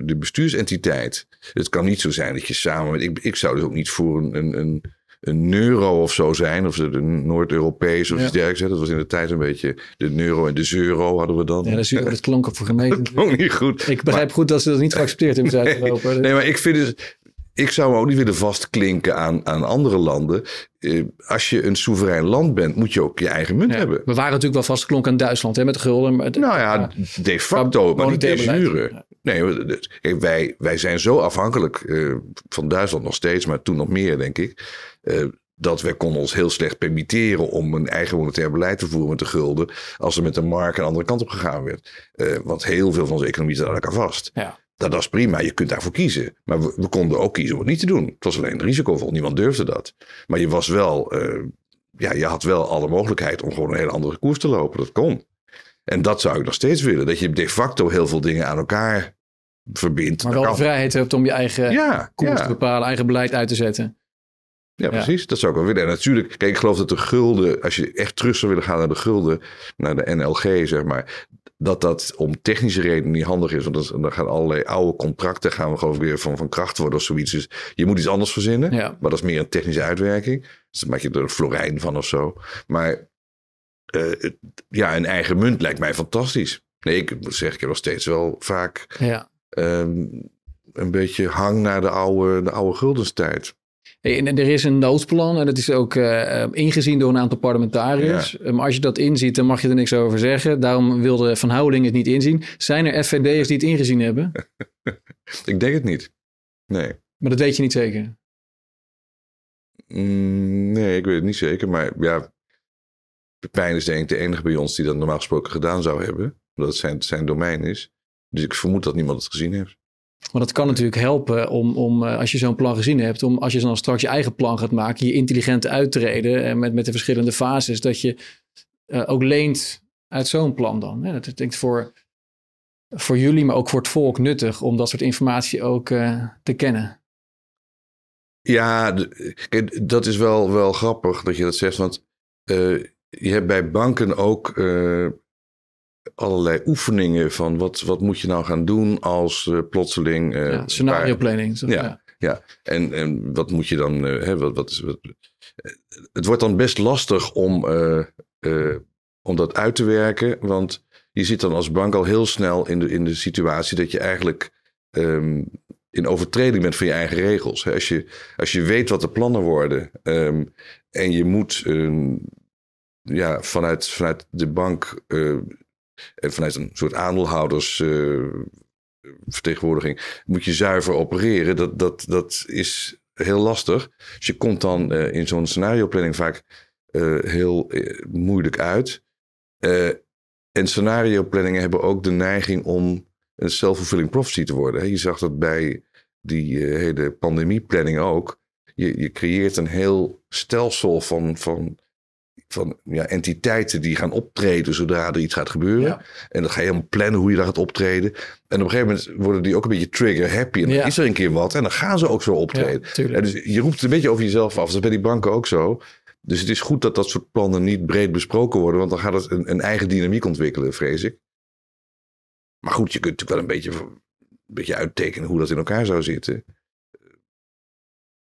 de bestuursentiteit. Het kan niet zo zijn dat je samen... Met, ik, ik zou dus ook niet voor een, een, een een euro of zo zijn. Of de Noord-Europees of iets dergelijks. Dat was in de tijd een beetje de euro en de euro hadden we dan. Ja, dat, dat klonk voor gemeente. dat klonk niet goed. Ik begrijp goed dat ze dat niet geaccepteerd hebben in Zuid-Europa. Nee, nee, maar ik vind het... Ik zou me ook niet willen vastklinken aan, aan andere landen. Eh, als je een soeverein land bent, moet je ook je eigen munt ja, hebben. We waren natuurlijk wel vastgeklonken aan Duitsland hè, met de gulden. Maar nou ja, de facto, maar niet de jure. Nee, wij, wij zijn zo afhankelijk uh, van Duitsland nog steeds, maar toen nog meer, denk ik. Uh, dat wij konden ons heel slecht permitteren om een eigen monetair beleid te voeren met de gulden. als er met de markt een andere kant op gegaan werd. Uh, want heel veel van onze economie zat aan elkaar vast. Ja. Dat, dat is prima, je kunt daarvoor kiezen. Maar we, we, konden ook kiezen om het niet te doen. Het was alleen risicovol, niemand durfde dat. Maar je was wel, uh, ja, je had wel alle mogelijkheid om gewoon een hele andere koers te lopen. Dat kon. En dat zou ik nog steeds willen. Dat je de facto heel veel dingen aan elkaar verbindt. Maar wel de vrijheid hebt om je eigen ja, koers ja. te bepalen, eigen beleid uit te zetten. Ja, precies. Dat zou ik wel willen. En natuurlijk, kijk, ik geloof dat de gulden, als je echt terug zou willen gaan naar de gulden, naar de NLG, zeg maar, dat dat om technische redenen niet handig is. Want dan gaan allerlei oude contracten gaan we gewoon weer van, van kracht worden of zoiets. Dus je moet iets anders verzinnen. Ja. Maar dat is meer een technische uitwerking. Dus dan maak je er een florijn van of zo. Maar uh, ja, een eigen munt lijkt mij fantastisch. Nee, ik moet zeggen, ik heb nog steeds wel vaak ja. um, een beetje hang naar de oude, de oude guldenstijd. En er is een noodplan en dat is ook uh, ingezien door een aantal parlementariërs. Ja. Maar als je dat inziet, dan mag je er niks over zeggen. Daarom wilde Van Houweling het niet inzien. Zijn er FVD'ers die het ingezien hebben? ik denk het niet. Nee. Maar dat weet je niet zeker? Mm, nee, ik weet het niet zeker. Maar ja, Pepijn is denk ik de enige bij ons die dat normaal gesproken gedaan zou hebben. Omdat het zijn, zijn domein is. Dus ik vermoed dat niemand het gezien heeft. Maar dat kan natuurlijk helpen om, om als je zo'n plan gezien hebt, om als je dan straks je eigen plan gaat maken, je intelligent uittreden en met, met de verschillende fases, dat je uh, ook leent uit zo'n plan dan. Ja, dat is denk ik voor, voor jullie, maar ook voor het volk nuttig om dat soort informatie ook uh, te kennen. Ja, dat is wel, wel grappig dat je dat zegt, want uh, je hebt bij banken ook allerlei oefeningen van wat, wat moet je nou gaan doen als uh, plotseling... Uh, ja, scenario planning. Ja, ja, ja. En, en wat moet je dan... Uh, hè, wat, wat, is, wat, het wordt dan best lastig om, om dat uit te werken, want je zit dan als bank al heel snel in de, in de situatie dat je eigenlijk um, in overtreding bent van je eigen regels. Hè? Als, je, als je weet wat de plannen worden um, en je moet um, ja, vanuit, vanuit de bank en vanuit een soort aandeelhoudersvertegenwoordiging uh, moet je zuiver opereren. Dat, dat, dat is heel lastig. Dus je komt dan uh, in zo'n scenario planning vaak uh, heel moeilijk uit. en scenario planningen hebben ook de neiging om een self-fulfilling prophecy te worden. Je zag dat bij die hele pandemieplanning ook. Je, je creëert een heel stelsel van, van van ja, entiteiten die gaan optreden zodra er iets gaat gebeuren. Ja. En dan ga je helemaal plannen hoe je daar gaat optreden. En op een gegeven moment worden die ook een beetje trigger happy. En dan Ja. is er een keer wat en dan gaan ze ook zo optreden. Ja, dus je roept het een beetje over jezelf af. Dat is bij die banken ook zo. Dus het is goed dat dat soort plannen niet breed besproken worden. Want dan gaat het een, een eigen dynamiek ontwikkelen, vrees ik. Maar goed, je kunt natuurlijk wel een beetje, een beetje uittekenen hoe dat in elkaar zou zitten.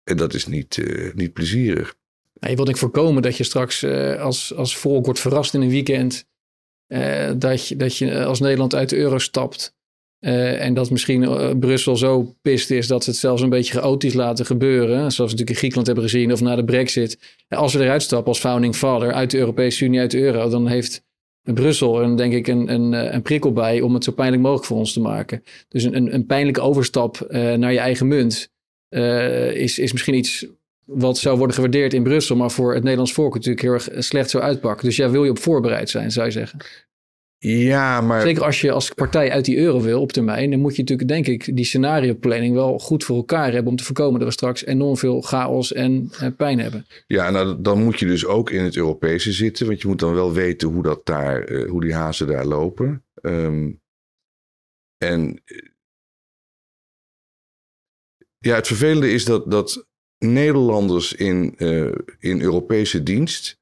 En dat is niet, uh, niet plezierig. Nou, je wilt voorkomen dat je straks uh, als, als volk wordt verrast in een weekend. Uh, dat, je, dat je als Nederland uit de euro stapt. en dat misschien Brussel zo pist is dat ze het zelfs een beetje chaotisch laten gebeuren. Zoals we natuurlijk in Griekenland hebben gezien of na de brexit. Als we eruit stappen als founding father uit de Europese Unie, uit de euro, dan heeft Brussel en denk ik een, een, een prikkel bij om het zo pijnlijk mogelijk voor ons te maken. Dus een, een, een pijnlijke overstap naar je eigen munt is, is misschien iets wat zou worden gewaardeerd in Brussel, maar voor het Nederlands volk natuurlijk heel erg slecht zou uitpakken. Dus ja, wil je op voorbereid zijn, zou je zeggen. Ja, maar... Zeker als je als partij uit die euro wil op termijn, dan moet je natuurlijk, denk ik, die scenario planning wel goed voor elkaar hebben om te voorkomen dat we straks enorm veel chaos en eh, pijn hebben. Ja, nou, dan moet je dus ook in het Europese zitten, want je moet dan wel weten hoe, dat daar, uh, hoe die hazen daar lopen. Um, en ja, het vervelende is dat, dat Nederlanders in, uh, in Europese dienst,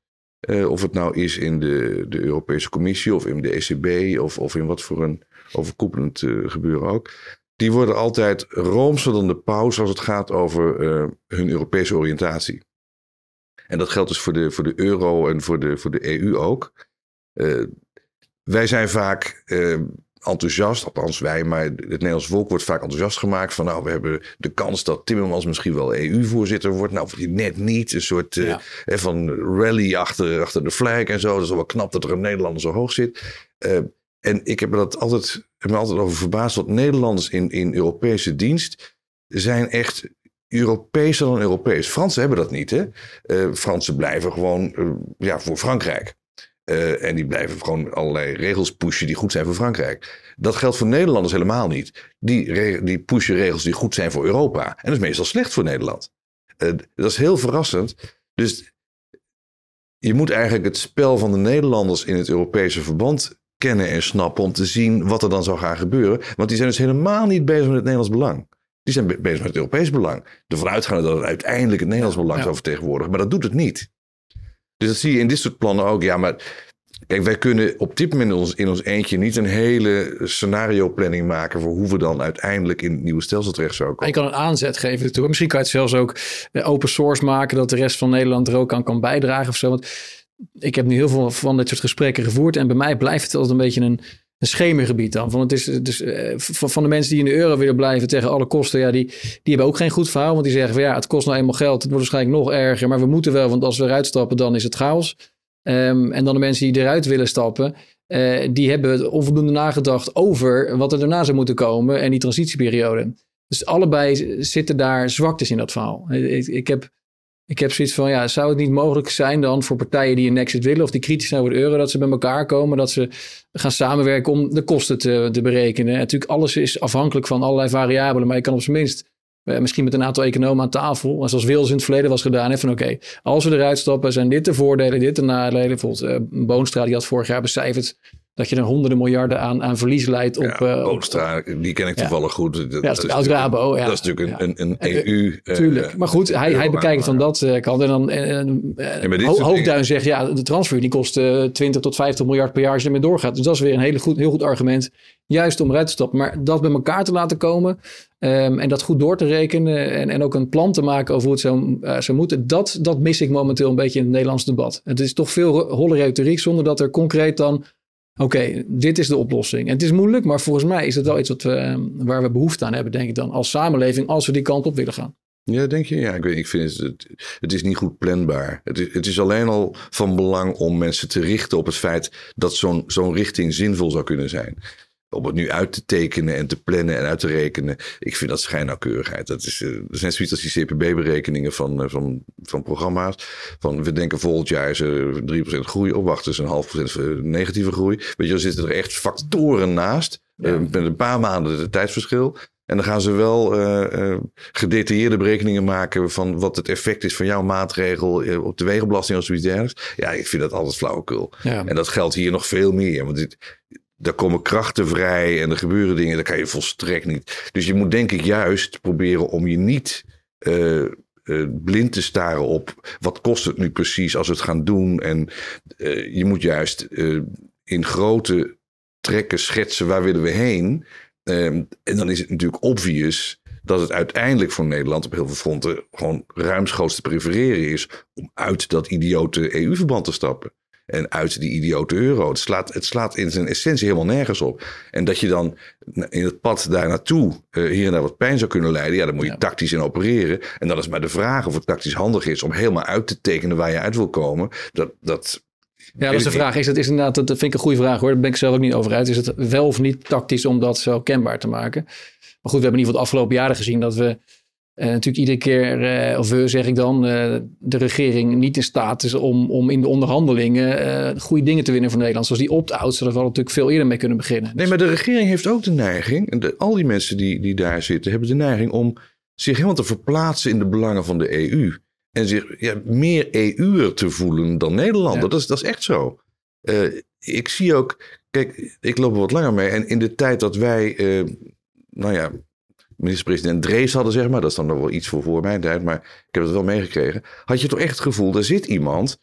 uh, of het nou is in de, de Europese Commissie of in de ECB of, of in wat voor een overkoepelend uh, gebeuren ook, die worden altijd roomser dan de paus als het gaat over hun Europese oriëntatie. En dat geldt dus voor de, voor de euro en voor de, voor de EU ook. wij zijn vaak enthousiast, althans wij, maar het Nederlands volk wordt vaak enthousiast gemaakt van nou, we hebben de kans dat Timmermans misschien wel EU-voorzitter wordt. Nou, net niet, een soort uh, van rally achter, achter de flag en zo. Dat is wel knap dat er een Nederlander zo hoog zit. Uh, en ik heb me dat altijd, heb me altijd over verbaasd, dat Nederlanders in, in Europese dienst zijn echt Europeeser dan Europees. Fransen hebben dat niet, hè? Uh, Fransen blijven gewoon ja, voor Frankrijk. Uh, en die blijven gewoon allerlei regels pushen die goed zijn voor Frankrijk. Dat geldt voor Nederlanders helemaal niet. Die, die pushen regels die goed zijn voor Europa. En dat is meestal slecht voor Nederland. Uh, dat is heel verrassend. Dus je moet eigenlijk het spel van de Nederlanders in het Europese verband kennen en snappen om te zien wat er dan zou gaan gebeuren. Want die zijn dus helemaal niet bezig met het Nederlands belang. Die zijn bezig met het Europees belang. De vanuitgaande dat het uiteindelijk het Nederlands belang ja. zou vertegenwoordigen. Maar dat doet het niet. Dus dat zie je in dit soort plannen ook. Ja, maar kijk, wij kunnen op dit moment in ons, in ons eentje niet een hele scenario planning maken voor hoe we dan uiteindelijk in het nieuwe stelsel terecht zouden komen. je kan een aanzet geven ertoe. Misschien kan je het zelfs ook eh, open source maken, dat de rest van Nederland er ook aan kan bijdragen of zo. Want ik heb nu heel veel van dit soort gesprekken gevoerd en bij mij blijft het altijd een beetje een, een schemergebied dan. Van, het is, dus, van de mensen die in de euro willen blijven tegen alle kosten, ja, die, die hebben ook geen goed verhaal. Want die zeggen van ja, het kost nou eenmaal geld. Het wordt waarschijnlijk nog erger. Maar we moeten wel, want als we eruit stappen, dan is het chaos. Um, en dan de mensen die eruit willen stappen, uh, die hebben onvoldoende nagedacht over wat er daarna zou moeten komen en die transitieperiode. Dus allebei zitten daar zwaktes in dat verhaal. Ik, ik heb ik heb zoiets van, ja, zou het niet mogelijk zijn dan voor partijen die een exit willen of die kritisch zijn over de euro, dat ze bij elkaar komen, dat ze gaan samenwerken om de kosten te, te berekenen. En natuurlijk, alles is afhankelijk van allerlei variabelen, maar je kan op zijn minst uh, misschien met een aantal economen aan tafel, zoals Wils in het verleden was gedaan, van oké, als we eruit stappen, zijn dit de voordelen, dit de nadelen. Bijvoorbeeld uh, Boonstra, die had vorig jaar becijferd dat je er honderden miljarden aan, aan verlies leidt op... Ja, uh, Boonstra, die ken ik toevallig goed. Dat, ja, dat is Rabo. Ja. Dat is natuurlijk een, een, een EU... Uh, tuurlijk, maar goed, hij, hij bekijkt het van dat uh, kant. En dan uh, Ho Hoofdduin zegt, ja, de transfer die kost 20 tot 50 miljard per jaar als je ermee doorgaat. Dus dat is weer een hele goed, heel goed argument, juist om eruit te stappen. Maar dat bij elkaar te laten komen um, en dat goed door te rekenen en, en ook een plan te maken over hoe het zou, zou moeten, dat, dat mis ik momenteel een beetje in het Nederlands debat. Het is toch veel holle retoriek zonder dat er concreet dan Oké, dit is de oplossing. En het is moeilijk, maar volgens mij is het wel iets wat ehm, waar we behoefte aan hebben, denk ik dan, als samenleving, als we die kant op willen gaan. Ja, denk je? Ja, ik, weet, ik vind het, het is niet goed planbaar. Het is, het is alleen al van belang om mensen te richten op het feit dat zo'n zo'n richting zinvol zou kunnen zijn om het nu uit te tekenen en te plannen en uit te rekenen. Ik vind dat schijnnauwkeurigheid. Dat is, uh, dat zijn zoiets als die CPB-berekeningen van, uh, van, van programma's. Van we denken volgend jaar is er 3% groei. Oh, wacht, is een half procent negatieve groei. Weet je, dan zitten er echt factoren naast. Ja. Uh, met een paar maanden het tijdsverschil. En dan gaan ze wel gedetailleerde berekeningen maken van wat het effect is van jouw maatregel op de wegenbelasting of zoiets dergelijks. Ja, ik vind dat altijd flauwekul. Ja. En dat geldt hier nog veel meer. Want dit, daar komen krachten vrij en er gebeuren dingen, dat kan je volstrekt niet. Dus je moet denk ik juist proberen om je niet uh, uh, blind te staren op wat kost het nu precies als we het gaan doen. En uh, je moet juist in grote trekken schetsen waar willen we heen. Um, en dan is het natuurlijk obvious dat het uiteindelijk voor Nederland op heel veel fronten gewoon ruimschoots te prefereren is om uit dat idiote EU-verband te stappen. En uit die idiote euro. Het slaat, het slaat in zijn essentie helemaal nergens op. En dat je dan in het pad daar naartoe uh, hier en daar wat pijn zou kunnen leiden, ja, dan moet je tactisch in opereren. En dan is maar de vraag of het tactisch handig is om helemaal uit te tekenen waar je uit wil komen. Dat, dat, ja, dat is de vraag. Is het is inderdaad, dat vind ik een goede vraag hoor. Daar ben ik zelf ook niet over uit. Is het wel of niet tactisch om dat zo kenbaar te maken? Maar goed, we hebben in ieder geval de afgelopen jaren gezien dat we uh, natuurlijk iedere keer, uh, of we zeg ik dan, uh, de regering niet in staat is om, om in de onderhandelingen goede dingen te winnen voor Nederland. Zoals die opt-out, zodat we natuurlijk veel eerder mee kunnen beginnen. Nee, maar de regering heeft ook de neiging, de, al die mensen die, die daar zitten, hebben de neiging om zich helemaal te verplaatsen in de belangen van de EU. En zich ja, meer EU'er te voelen dan Nederlander. Dat, is, dat is echt zo. ik zie ook, kijk, ik loop er wat langer mee. En in de tijd dat wij, nou ja, minister-president Drees hadden, zeg maar. Dat is dan nog wel iets voor voor mijn tijd, maar ik heb het wel meegekregen. Had je toch echt het gevoel, daar zit iemand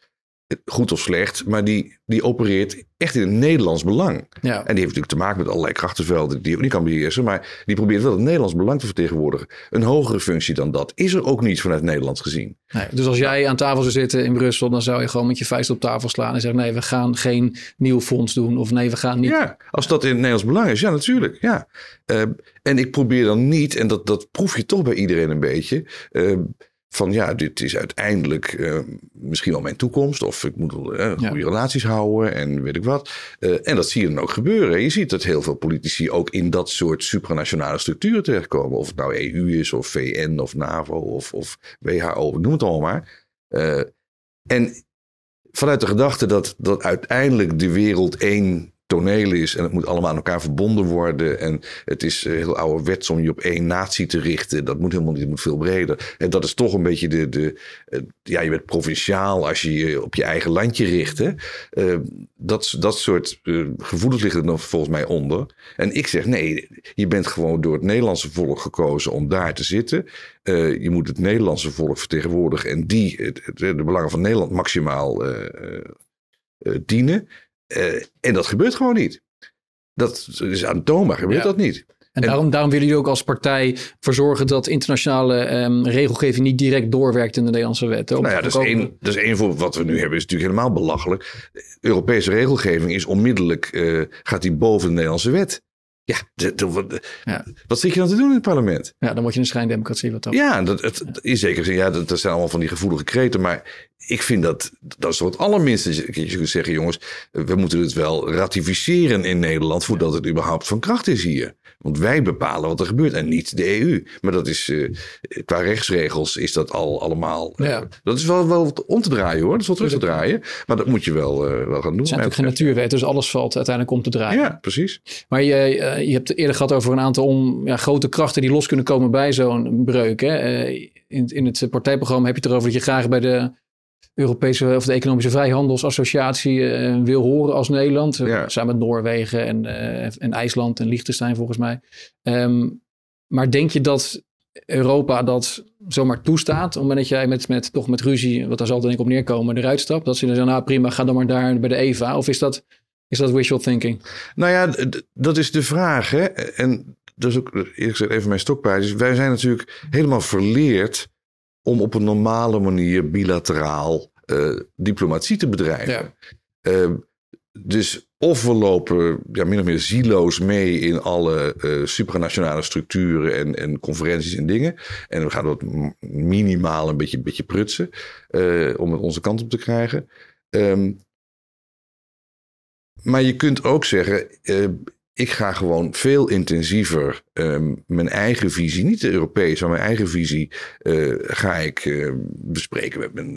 goed of slecht, maar die, die opereert echt in het Nederlands belang. Ja. En die heeft natuurlijk te maken met allerlei krachtenvelden die hij niet kan beheersen, maar die probeert wel het Nederlands belang te vertegenwoordigen. Een hogere functie dan dat is er ook niet vanuit Nederland gezien. Nee, dus als jij aan tafel zou zitten in Brussel, dan zou je gewoon met je vuist op tafel slaan en zeggen: nee, we gaan geen nieuw fonds doen of nee, we gaan niet. Ja, als dat in het Nederlands belang is, ja, natuurlijk. Ja. Uh, en ik probeer dan niet, en dat, dat proef je toch bij iedereen een beetje. Uh, van ja, dit is uiteindelijk uh, misschien wel mijn toekomst. Of ik moet uh, goede relaties houden en weet ik wat. Uh, en dat zie je dan ook gebeuren. Je ziet dat heel veel politici ook in dat soort supranationale structuren terechtkomen. Of het nou EU is, of VN, of NAVO, of, of WHO, noem het allemaal maar. en vanuit de gedachte dat, dat uiteindelijk de wereld één toneel is en het moet allemaal aan elkaar verbonden worden. En het is eh, heel ouderwets om je op één natie te richten. Dat moet helemaal niet, het moet veel breder. En dat is toch een beetje de, de eh, ja, je bent provinciaal als je je op je eigen landje richt. Hè? Uh, dat, dat soort gevoelens liggen er dan volgens mij onder. En ik zeg nee, je bent gewoon door het Nederlandse volk gekozen om daar te zitten. je moet het Nederlandse volk vertegenwoordigen en die het, de belangen van Nederland maximaal dienen. Uh, en dat gebeurt gewoon niet. Dat is aantoonbaar, gebeurt dat niet. En, daarom, daarom willen jullie ook als partij voor zorgen dat internationale um, regelgeving niet direct doorwerkt in de Nederlandse wet. Nou ja, dat is, één, dat is één voor wat we nu hebben, is natuurlijk helemaal belachelijk. Europese regelgeving is onmiddellijk, uh, gaat die boven de Nederlandse wet. Ja, de, de, ja, wat zit je dan te doen in het parlement? Ja, dan word je een schijndemocratie. Wat dan. Ja, dat, het, in zekere zin, ja, dat, dat zijn allemaal van die gevoelige kreten. Maar ik vind dat, dat is het allerminste. Je kunt zeggen, jongens, we moeten het wel ratificeren in Nederland voordat het überhaupt van kracht is hier. Want wij bepalen wat er gebeurt en niet de EU. Maar dat is, uh, qua rechtsregels is dat al allemaal... Uh, ja. Dat is wel, wel om te draaien hoor, dat is wel terug te draaien. Maar dat moet je wel, uh, wel gaan doen. Het zijn natuurlijk geen natuurwet, dus alles valt uiteindelijk om te draaien. Ja, precies. Maar je, je hebt eerder gehad over een aantal om, ja, grote krachten die los kunnen komen bij zo'n breuk. Hè? in, in het partijprogramma heb je het erover dat je graag bij de Europese of de Economische Vrijhandelsassociatie uh, wil horen als Nederland. Eh, samen met Noorwegen en, uh, en IJsland en Liechtenstein volgens mij. Um, maar denk je dat Europa dat zomaar toestaat? Op het moment dat jij met, met, toch met ruzie, wat daar zal denk ik op neerkomen, eruit stapt. Dat ze dan zeggen, nou prima, ga dan maar daar bij de EVA. Of is dat, is dat wishful thinking? Nou ja, dat is de vraag. Hè? En dat is ook eerlijk gezegd even mijn stokpaardjes. Wij zijn natuurlijk helemaal verleerd om op een normale manier bilateraal uh, diplomatie te bedrijven. Ja. Uh, dus of we lopen ja, min of meer zieloos mee in alle uh, supranationale structuren en, en conferenties en dingen. En we gaan dat minimaal een beetje, beetje prutsen om het onze kant op te krijgen. Um, maar je kunt ook zeggen, ik ga gewoon veel intensiever um, mijn eigen visie, niet de Europese, maar mijn eigen visie, uh, ga ik uh, bespreken met mijn,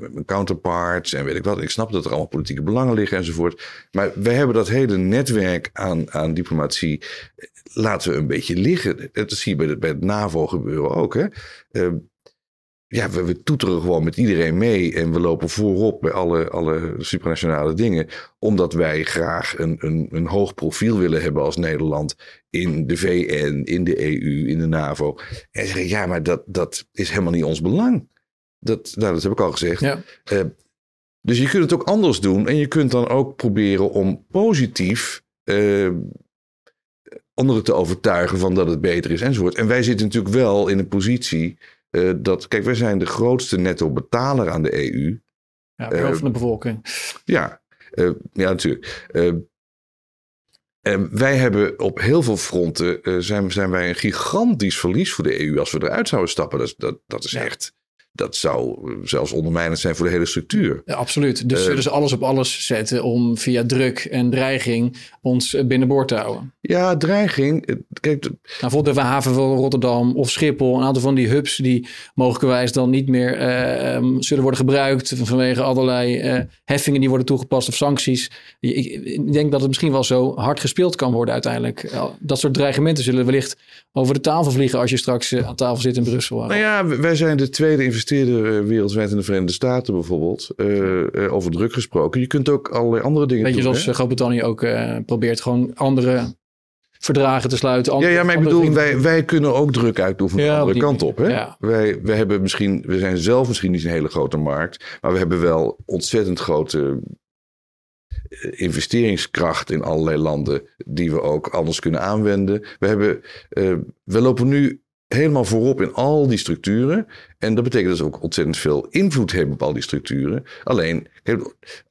met mijn, counterparts en weet ik wat. Ik snap dat er allemaal politieke belangen liggen enzovoort. Maar wij hebben dat hele netwerk aan, aan diplomatie, laten we een beetje liggen. Dat zie je bij, bij het NAVO gebeuren ook. Hè? Ja, we, we, toeteren gewoon met iedereen mee en we lopen voorop bij alle, alle supranationale dingen. Omdat wij graag een, een, een hoog profiel willen hebben als Nederland in de VN, in de EU, in de NAVO. En zeggen, ja, maar dat, dat is helemaal niet ons belang. Dat, nou, dat heb ik al gezegd. Ja. Uh, dus je kunt het ook anders doen en je kunt dan ook proberen om positief uh, anderen te overtuigen van dat het beter is enzovoort. En wij zitten natuurlijk wel in een positie uh, dat, kijk, wij zijn de grootste netto betaler aan de EU. Ja, per hoofd van de bevolking. Ja, Uh, ja, natuurlijk. Wij hebben op heel veel fronten zijn, zijn wij een gigantisch verlies voor de EU als we eruit zouden stappen. Dat, dat, dat is echt dat zou zelfs ondermijnend zijn voor de hele structuur. Ja, absoluut. Dus uh, zullen ze alles op alles zetten om via druk en dreiging ons binnenboord te houden? Ja, dreiging. Eh, kijk, nou, bijvoorbeeld de haven van Rotterdam of Schiphol, een aantal van die hubs die mogelijkerwijs dan niet meer uh, zullen worden gebruikt vanwege allerlei uh, heffingen die worden toegepast of sancties. Ik, ik, denk dat het misschien wel zo hard gespeeld kan worden uiteindelijk. Dat soort dreigementen zullen wellicht over de tafel vliegen als je straks aan tafel zit in Brussel. Nou ja, wij zijn de tweede investeerder eh, wereldwijd in de Verenigde Staten bijvoorbeeld. Uh, over druk gesproken. Je kunt ook allerlei andere dingen Weet doen. Weet je, zoals Groot-Brittannië ook probeert gewoon andere verdragen te sluiten. ja, ja, maar ik bedoel, wij, wij kunnen ook druk uitoefenen ja, de andere kant op. Hè? Ja. Wij, wij hebben misschien, we zijn zelf misschien niet een hele grote markt, maar we hebben wel ontzettend grote investeringskracht in allerlei landen die we ook anders kunnen aanwenden. We, hebben, uh, we lopen nu helemaal voorop in al die structuren. En dat betekent dat ze ook ontzettend veel invloed hebben op al die structuren. Alleen,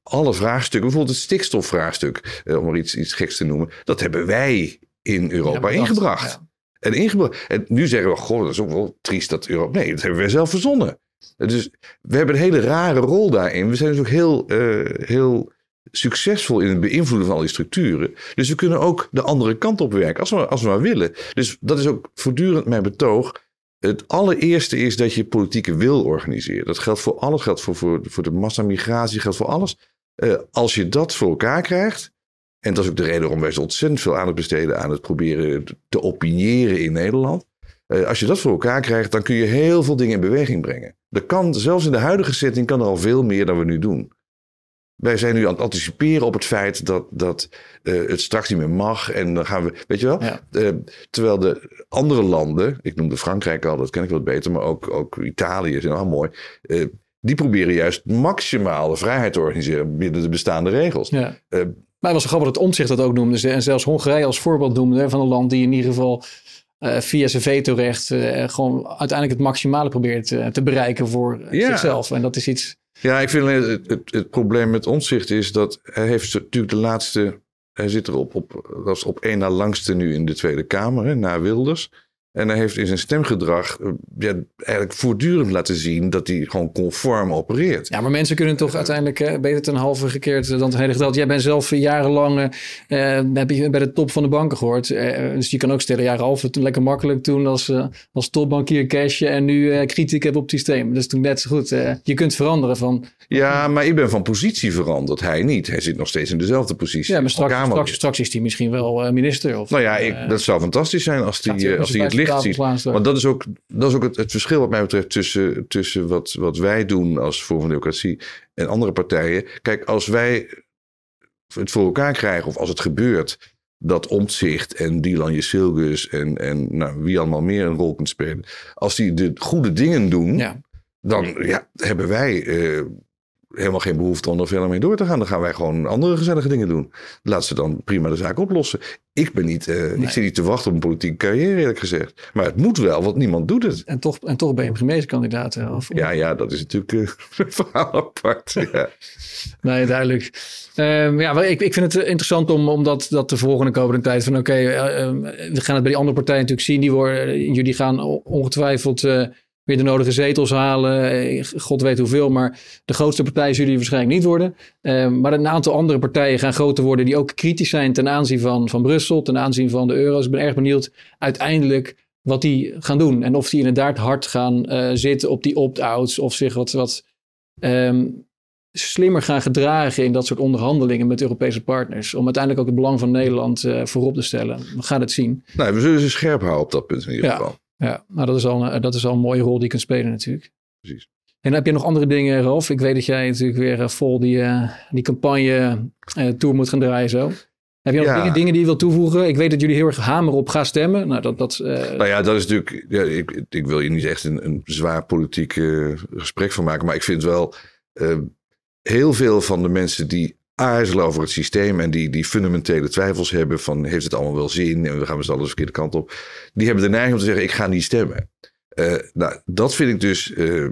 alle vraagstukken, bijvoorbeeld het stikstofvraagstuk, eh, om maar iets, iets geks te noemen, dat hebben wij in Europa ingebracht. En, ingebracht. en nu zeggen we, goh, dat is ook wel triest dat Europa. Nee, dat hebben wij zelf verzonnen. Dus we hebben een hele rare rol daarin. We zijn dus ook heel, uh, heel succesvol in het beïnvloeden van al die structuren. Dus we kunnen ook de andere kant op werken, als we, als we maar willen. Dus dat is ook voortdurend mijn betoog. Het allereerste is dat je politieke wil organiseren. Dat geldt voor alles, geldt voor, voor, voor de massamigratie, geldt voor alles. Uh, als je dat voor elkaar krijgt, en dat is ook de reden waarom wij zo ontzettend veel aandacht besteden aan het proberen te opiniëren in Nederland. Uh, als je dat voor elkaar krijgt, dan kun je heel veel dingen in beweging brengen. Er kan, zelfs in de huidige setting kan er al veel meer dan we nu doen. Wij zijn nu aan het anticiperen op het feit dat, dat uh, het straks niet meer mag. En dan gaan we, weet je wel? Ja. Uh, terwijl de andere landen, ik noemde Frankrijk al, dat ken ik wat beter, maar ook, ook Italië is al mooi. Uh, die proberen juist maximale vrijheid te organiseren binnen de bestaande regels. Ja. maar het was grappig dat Omtzigt dat ook noemde. En zelfs Hongarije als voorbeeld noemde van een land die in ieder geval via zijn vetorecht gewoon uiteindelijk het maximale probeert te bereiken voor ja. zichzelf. En dat is iets ja, ik vind het, het, probleem met omzicht is dat hij heeft natuurlijk de laatste. Hij zit er op, is op één na langste nu in de Tweede Kamer, na Wilders. En hij heeft in zijn stemgedrag eh, ja, eigenlijk voortdurend laten zien dat hij gewoon conform opereert. Ja, maar mensen kunnen toch uiteindelijk beter ten halve gekeerd dan het hele. Jij bent zelf jarenlang uh, heb je bij de top van de banken gehoord. dus je kan ook stellen, ja, Ralf, toen lekker makkelijk toen als, als topbankier cashje en nu kritiek heb op het systeem. Is toen net zo goed. je kunt veranderen van... Ja, maar ik ben van positie veranderd. Hij niet. Hij zit nog steeds in dezelfde positie. Ja, maar straks, straks, straks, is hij misschien wel minister. Of, nou ja, ik, dat zou fantastisch zijn als hij, als hij het licht ziet. Want dat is ook, dat is ook het, het, verschil wat mij betreft tussen, tussen wat, wat wij doen als Forum van Democratie en andere partijen. Kijk, als wij het voor elkaar krijgen of als het gebeurt dat Omtzigt en Dylan Jesilgus en, en nou, wie allemaal meer een rol kunt spelen. Als die de goede dingen doen, ja. dan ja, hebben wij uh, helemaal geen behoefte om er verder mee door te gaan. Dan gaan wij gewoon andere gezellige dingen doen. Laat ze dan prima de zaak oplossen. Ik ben niet, uh, ik zit niet te wachten op een politieke carrière, eerlijk gezegd. Maar het moet wel, want niemand doet het. En toch, en toch ben je een premierskandidaat. Of... Ja, ja, dat is natuurlijk uh, een verhaal apart. Ja. nee, duidelijk. Um, ja, ik, ik vind het interessant om, om dat, dat te volgen de komende tijd. Van oké, okay, uh, we gaan het bij die andere partijen natuurlijk zien. Die worden, jullie gaan ongetwijfeld weer de nodige zetels halen. Eh, God weet hoeveel, maar de grootste partij zullen die waarschijnlijk niet worden. Ehm, maar een aantal andere partijen gaan groter worden die ook kritisch zijn ten aanzien van, van Brussel, ten aanzien van de euro. Dus ik ben erg benieuwd uiteindelijk wat die gaan doen. En of die inderdaad hard gaan uh, zitten op die opt-outs of zich wat, wat um, slimmer gaan gedragen in dat soort onderhandelingen met Europese partners. Om uiteindelijk ook het belang van Nederland uh, voorop te stellen. We gaan het zien. Nou, we zullen ze scherp houden op dat punt in ieder geval. Ja, nou dat is, al een, dat is al een mooie rol die je kunt spelen natuurlijk. Precies. En heb je nog andere dingen, Rolf? Ik weet dat jij natuurlijk weer eh, vol die, uh, die campagne uh, tour moet gaan draaien zo. Heb je nog dingen, dingen, die je wilt toevoegen? Ik weet dat jullie heel erg hameren op gaan stemmen. Nou, dat, dat, uh... nou ja, dat is natuurlijk... Ja, ik, ik wil je niet echt een, een zwaar politiek gesprek van maken. Maar ik vind wel... heel veel van de mensen die aarzelen over het systeem en die, die fundamentele twijfels hebben van heeft het allemaal wel zin en we gaan we z'n allen de verkeerde kant op. Die hebben de neiging om te zeggen ik ga niet stemmen. Uh, nou, dat vind ik dus uh,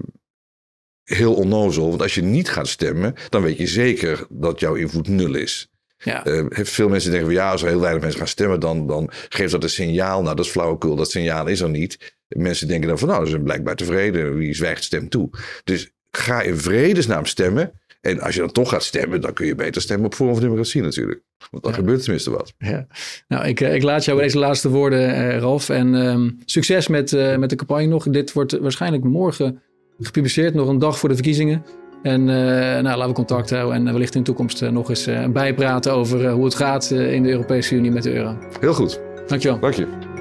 heel onnozel. Want als je niet gaat stemmen, dan weet je zeker dat jouw invloed nul is. Ja. Uh, veel mensen denken van ja, als er heel weinig mensen gaan stemmen, dan, dan geeft dat een signaal. Nou, dat is flauwekul. Dat signaal is er niet. Mensen denken dan van nou, ze zijn blijkbaar tevreden. Wie zwijgt stemt toe. Dus ga in vredesnaam stemmen. En als je dan toch gaat stemmen, dan kun je beter stemmen op Forum van Democratie natuurlijk. Want dan Ja. gebeurt tenminste wat. Ja. Nou, ik, eh, ik laat jou bij deze laatste woorden, eh, Ralf. En ehm, succes met, eh, met de campagne nog. Dit wordt waarschijnlijk morgen gepubliceerd, nog een dag voor de verkiezingen. En eh, nou, laten we contact houden en wellicht in de toekomst nog eens bijpraten over hoe het gaat in de Europese Unie met de euro. Heel goed. Dankjewel. Dank je.